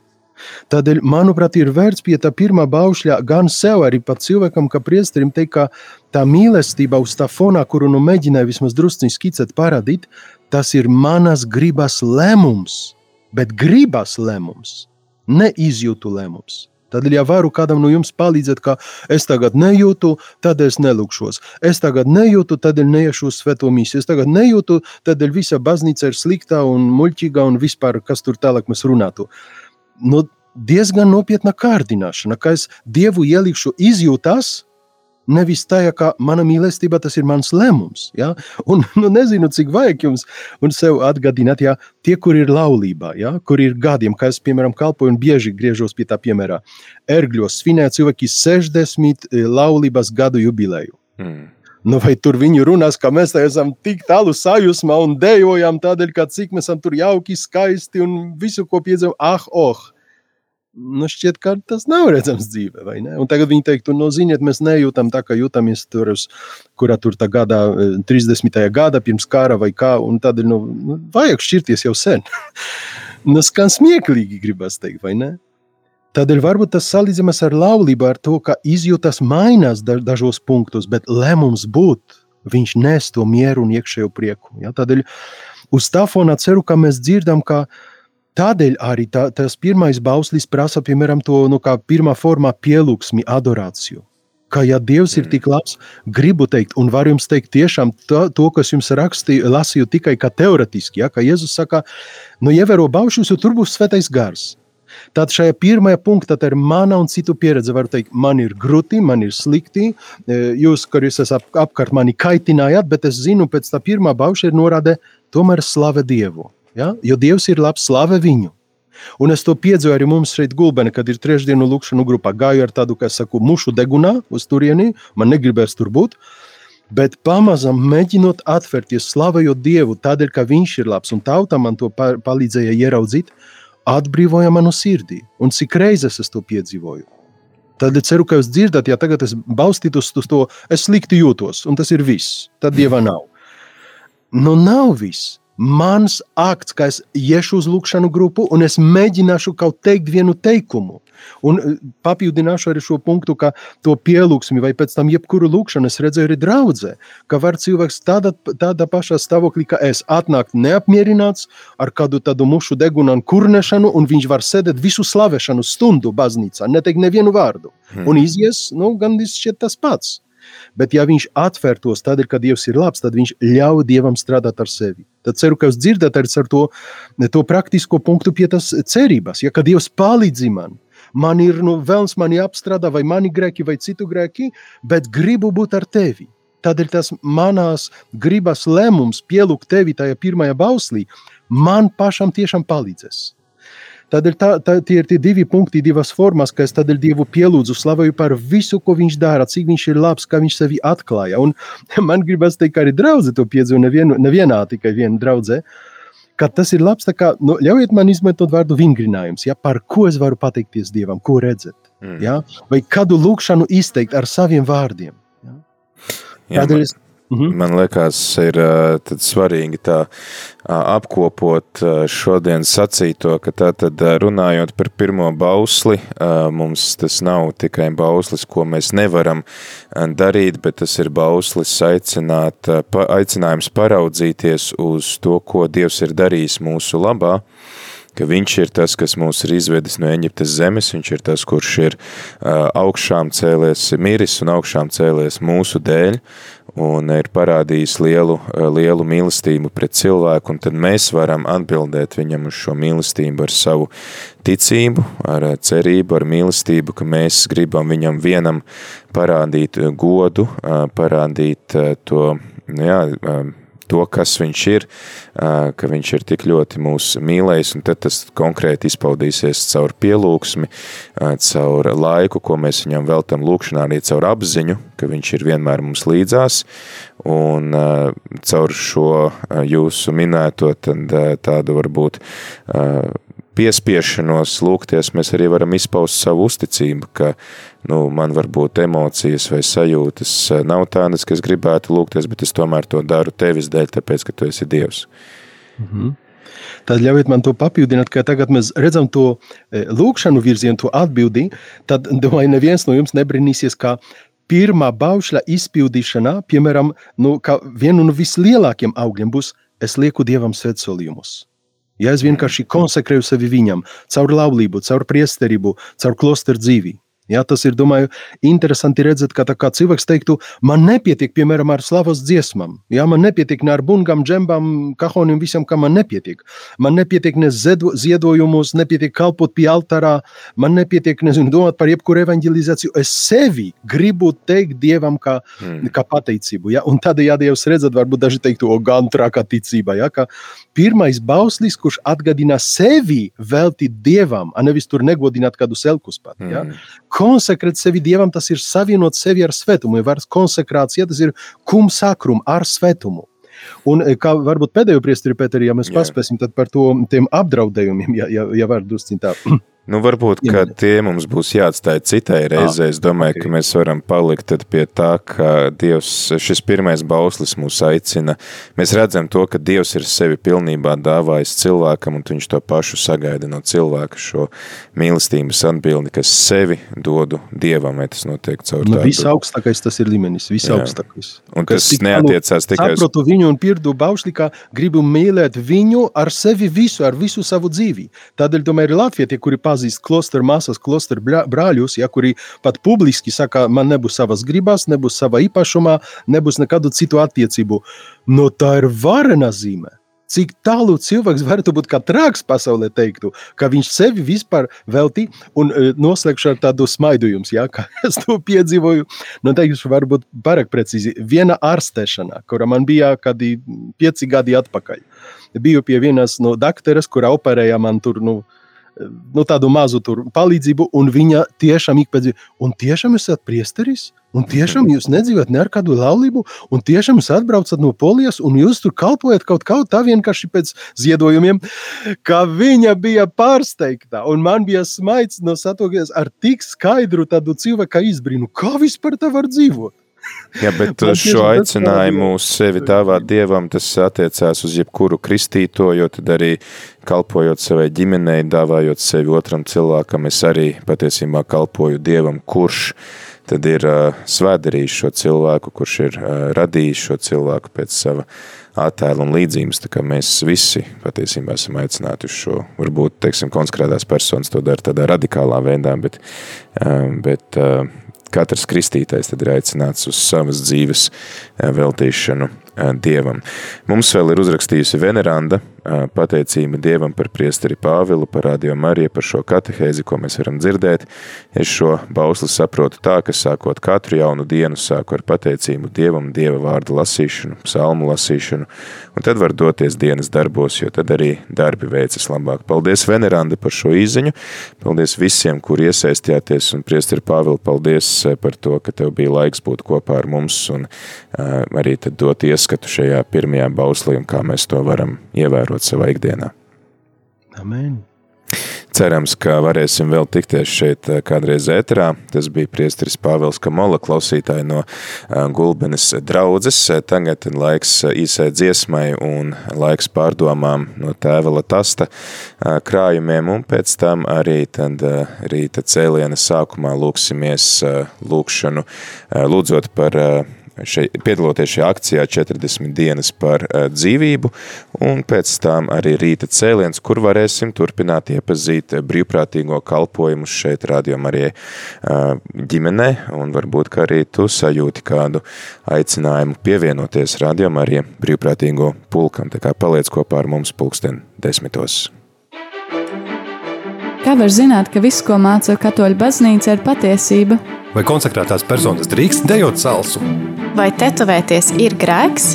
Tādēļ, manuprāt, ir vērts pie tā pirmā baušļa gan sev, arī pat cilvēkam, kā priesterim, teikt, ka tā mīlestība uz tā fonā, kuru nu mēģināju vismaz drusciņi skicēt, parādīt, tas ir manas gribas lēmums, bet gribas lēmums, ne izjūtu lēmums. Tad, ja varu kādam no jums palīdzēt, ka es tagad nejūtu, tad es nelūkšos. Es tagad nejūtu, tad neiešu uz svēto misiju. Es tagad nejūtu, tad visa baznīca ir slikta un muļķīga un vispār, kas tur tālāk mēs runātu. Nu, diezgan nopietna kārdināšana, ka es Dievu ielikšu izjūtās, Nevis tā, ka mana mīlestība tas ir mans lēmums. Ja? Un nu, nezinu, cik vajag jums un sev atgādināt, ja tie, kur ir laulībā, ja? kur ir gadiem, kā es, piemēram, kalpoju un bieži griežos pie tā piemēra, ergļos svinēja cilvēki 60 e, laulības gadu jubileju. Mm. Nu, vai tur viņi runās, ka mēs esam tik tālu sajūsmā un dejojam tādēļ, ka cik mēs esam tur jauki, skaisti un visu, ko piedzīvojam, ah, oh! nu, šķiet, ka tas nav redzams dzīvē. Un tagad viņi teiktu, nu, ziniet, mēs nejūtam tā, kā jūtamies tur, uz, kurā tur tā gada, 30. Eh, gada pirms kara vai kā, un nu, nu vajag šķirties jau sen. <laughs> nu, skan smieklīgi, gribas teikt, vai ne? Tādēļ varbūt tas salīdzināms ar laulību, ar to, ka izjūtas mainās dažos punktos, bet lēmums būt, viņš nes to mieru un iekšējo prieku. Ja? Tādēļ uz tā fona ceru, ka mēs dzirdam, ka Tādēļ arī tā, tas pirmais bauslis prasa, piemēram, to nu, pirmā formā pielūgsmi, adorāciju. Kā ja Dievs ir mm. tik labs, gribu teikt, un varu jums teikt, tiešām to, to kas jums rakstīju, lasīju tikai kā teoretiski, ja, ka Jēzus saka, nu, ievēro baušus, jo tur būs svētais gars. Tad šajā pirmajā punktā ir mana un citu pieredze. Varu teikt, man ir grūti, man ir slikti. E, jūs, kur jūs esat apkārt, mani kaitinājāt, bet es zinu, pēc tā pirmā bauša ir norāde, tomēr slave Dievu. Ja? Jo Dievs ir labs, slave viņu. Un es to piedzīvoju arī mums šeit, Gulbenē, kad ir trešdienu lūkšanu grupā. Gāju ar tādu, kā es saku, mušu degunā uz turieni, man negribēs tur būt. Bet pamazām mēģinot atvērties, slavējot Dievu, tādēļ, ka Viņš ir labs un tauta man to palīdzēja ieraudzīt, atbrīvoja manu sirdī. Un cik reizes es to piedzīvoju. Tad es ceru, ka jūs dzirdat, ja tagad es balstītu uz to, es slikti jūtos, un tas ir viss. Tad Dieva nav. Nu, nav viss. mans akts, ka es iešu uz lūkšanu grupu un es mēģināšu kaut teikt vienu teikumu. Un eh, papildināšu arī šo punktu, ka to pielūgsmi vai pēc tam jebkuru lūkšanu es redzēju arī draudzē, ka var cilvēks tādā, tādā pašā stāvoklī, ka es atnākt neapmierināts ar kādu tādu mušu degunu un kurnešanu, un viņš var sēdēt visu slavēšanu stundu baznīcā, neteikt nevienu vārdu. Hmm. Un izies, nu, gandrīz šķiet tas pats. Bet, ja viņš atvērtos tad, kad Dievs ir labs, tad viņš ļauj Dievam strādāt ar sevi. Tad ceru, ka jūs dzirdat arī ar to, to praktisko punktu pie tās cerības. Ja, kad Dievs palīdz man, man ir nu, vēlams, mani apstrādā, vai mani grēki, vai citu grēki, bet gribu būt ar tevi. Tādēļ tas manās gribas lēmums pielūgt tevi tajā pirmajā bauslī, man pašam tiešām palīdzēs. Tādēļ tā, tā, tie ir tie divi punkti, divas formas, ka es tādēļ Dievu pielūdzu, slavēju par visu, ko Viņš dara, cik Viņš ir labs, kā Viņš sevi atklāja. Un <laughs> man gribas teikt, ka arī draudzē to piedzīvo nevienā tikai viena draudzē. Tas ir labs. Kā, nu, ļaujiet man izmantot vārdu vingrinājums. Ja, par ko es varu pateikties Dievam, ko redzēt? Mm. Ja? Vai kādu lūkšanu izteikt ar saviem vārdiem? Ja? Tādēļ es Mhm. Man liekas, ir svarīgi tā apkopot šodien sacīto, ka tātad runājot par pirmo bausli, mums tas nav tikai bauslis, ko mēs nevaram darīt, bet tas ir bauslis aicināt, aicinājums paraudzīties uz to, ko Dievs ir darījis mūsu labā, ka viņš ir tas, kas mūs ir izvedis no Eģiptes zemes, viņš ir tas, kurš ir augšām cēlies miris un augšām cēlies mūsu dēļ, un ir parādījis lielu, lielu mīlestību pret cilvēku, un tad mēs varam atbildēt viņam uz šo mīlestību ar savu ticību, ar cerību, ar mīlestību, ka mēs gribam viņam vienam parādīt godu, parādīt to, nu jā, to, kas viņš ir, ka viņš ir tik ļoti mūs mīlējis, un tad tas konkrēti izpaudīsies caur pielūgsmi, caur laiku, ko mēs viņam veltam lūkšanā, arī caur apziņu, ka viņš ir vienmēr mums līdzās, un caur šo jūsu minēto tad tādu varbūt piespiešanos lūgties, mēs arī varam izpaust savu uzticību, ka nu, man varbūt emocijas vai sajūtas eh, nav tādas, ka es gribētu lūgties, bet es tomēr to daru tevis dēļ, tāpēc, ka tu esi Dievs. Mhm. Tad ļaujiet man to papildināt, ka tagad mēs redzam to eh, lūkšanu virzienu, to atbildi, tad, <laughs> domāju, neviens no jums nebrīnīsies, ka pirmā baušļa izpildīšanā, piemēram, nu, vienu no vislielākiem augļiem būs, es lieku Dievam svētsolījumus. Ja es vienkārši konsekrēju sevi viņam, caur laulību, caur priesterību, caur klosteru dzīvi. Ja, tas ir domāju, interesanti redzēt, ka kā cilvēks teiktu, man nepietiek piemēram ar slavas dziesmām. Ja, man nepietiek ne ar bungām, džembām, kahonim, visam, kam man nepietiek. Man nepietiek ne ziedojumus, nepietiek kalpot pie altārā, man nepietiek nezinu, domāt par jebkuru evanģelizāciju. Es sevi gribu teikt Dievam kā, mm. kā pateicību. Ja? Un tādējādi jūs redzat, varbūt daži teiktu, o gan trakā ticība. Ja? Ka pirmais bauslis, kurš atgādina sevi veltīt Dievam, a nevis tur negodināt kādu selkus pat. Ja? Mm konsekrēt sevi Dievam, tas ir savienot sevi ar svētumu. Ja vairs konsekrācija, tas ir kum sakrum ar svētumu. Un kā varbūt pēdējo priesteri, Pēteri, ja mēs paspēsim par to, tiem apdraudējumiem, ja, ja, ja var drusciņ tā <clears throat> Nu, varbūt tie mums būs jāatstāj citai reizei. Es domāju, ka mēs varam palikt pie tā, ka Dievs, šis pirmais bauslis mūs aicina. Mēs redzam to, ka Dievs ir sevi pilnībā dāvājis cilvēkam, un viņš to pašu sagaida no cilvēka šo mīlestības atbildi, kas sevi dodu Dievam, vai tas notiek caur nu, tādu. Visaugstākais tas ir līmenis, visaugstākais. Un tas neatiecās tikai uz... Saprotu viņu un pirdu bausli, kā gribu mīlēt viņu ar sevi visu, ar visu savu dzīvi. Tādēļ, tomēr, ir Latvija, tie, kuri pazīst klosteru māsas, klosteru brāļus, ja, kuri pat publiski saka, man nebūs savas gribas, nebūs sava īpašumā, nebūs nekādu citu attiecību. No tā ir varena zīme. Cik tālu cilvēks varētu būt kā trāks pasaulē, teiktu, ka viņš sevi vispār veltī un uh, noslēgšu ar tādu smaidojumu, ja, kā <laughs> es to piedzīvoju. Nu, teikšu, varbūt pārāk precīzi. Viena ārstēšana, kura man bija kādi pieci gadi atpakaļ. Biju pie vienas no doktoras, kura operēja man tur, nu, nu, tādu mazu palīdzību, un viņa tiešām ik pēc tam, un tiešām esat priesteris, un tiešām jūs nedzīvojat ne ar kādu laulību, un tiešām jūs atbraucat no polijas, un jūs tur kalpojat kaut kā tā vienkārši pēc ziedojumiem, ka viņa bija pārsteigta, un man bija smaids no satokies ar tik skaidru tādu cilvēku izbrīnu, kā vispār tā var dzīvot. Jā, bet <laughs> Man šo aicinājumu uz sevi dāvāt dievam, tas attiecās uz jebkuru kristīto, jo tad arī kalpojot savai ģimenei, dāvājot sevi otram cilvēkam, es arī patiesībā kalpoju dievam, kurš tad ir uh, svēdarījis šo cilvēku, kurš ir uh, radījis šo cilvēku pēc sava attēla un līdzības, tā kā mēs visi patiesībā esam aicināti uz šo, varbūt, teiksim, konskrētās personas to dara tādā radikālā veidā, bet, uh, bet uh, katrs kristītais tad ir aicināts uz savas dzīves veltīšanu Dievam. Mums vēl ir uzrakstījusi Veneranda pateicība Dievam par priesteri Pāvilu, par Radio Mariju, par šo katehēzi, ko mēs varam dzirdēt. Es šo bausli saprotu tā, ka sākot katru jaunu dienu sāku ar pateicību Dievam, Dieva vārdu lasīšanu, psalmu lasīšanu, un tad var doties dienas darbos, jo tad arī darbi veicas labāk. Paldies Veneranda par šo īziņu, paldies visiem, kur iesaistījāties, un priesteri Pāvilu, paldies par to, ka tev bija laiks būt kopā ar mums un arī tad dot ieskatu šajā pirmajā bauslī un kā mēs to varam ievērot savā ikdienā. Amen. Cerams, ka varēsim vēl tikties šeit kādreiz ēterā. Tas bija priesteris Pāvils Kamola, klausītāji no Gulbenes draudzes. Tagad laiks īsai dziesmai un laiks pārdomām no tēvela tasta krājumiem, un pēc tam arī tad rīta cēliena sākumā lūksimies lūkšanu, lūdzot par šeit, piedaloties šajā akcijā 40 dienas par uh, dzīvību, un pēc tam arī rīta cēliens, kur varēsim turpināt iepazīt brīvprātīgo kalpojumu šeit rādījumā arī uh, ģimenē, un varbūt, ka arī tu sajūti kādu aicinājumu pievienoties rādījumā arī brīvprātīgo pulkam, tā kā paliec kopā ar mums pulksten desmitos. Kā var zināt, ka viss, ko māca katoļu baznīca, ir patiesība? Vai konsekrētās personas drīkst dejot salsu? Vai tetovēties ir grēks?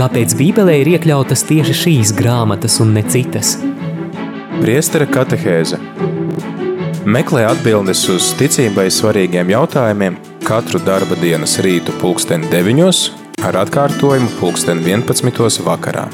Kāpēc Bībelē ir iekļautas tieši šīs grāmatas un ne citas? Priestera katehēze Meklē atbildes uz ticībai svarīgiem jautājumiem katru darba dienas rītu pulksteni 9 ar atkārtojumu pulksteni 11 vakarā.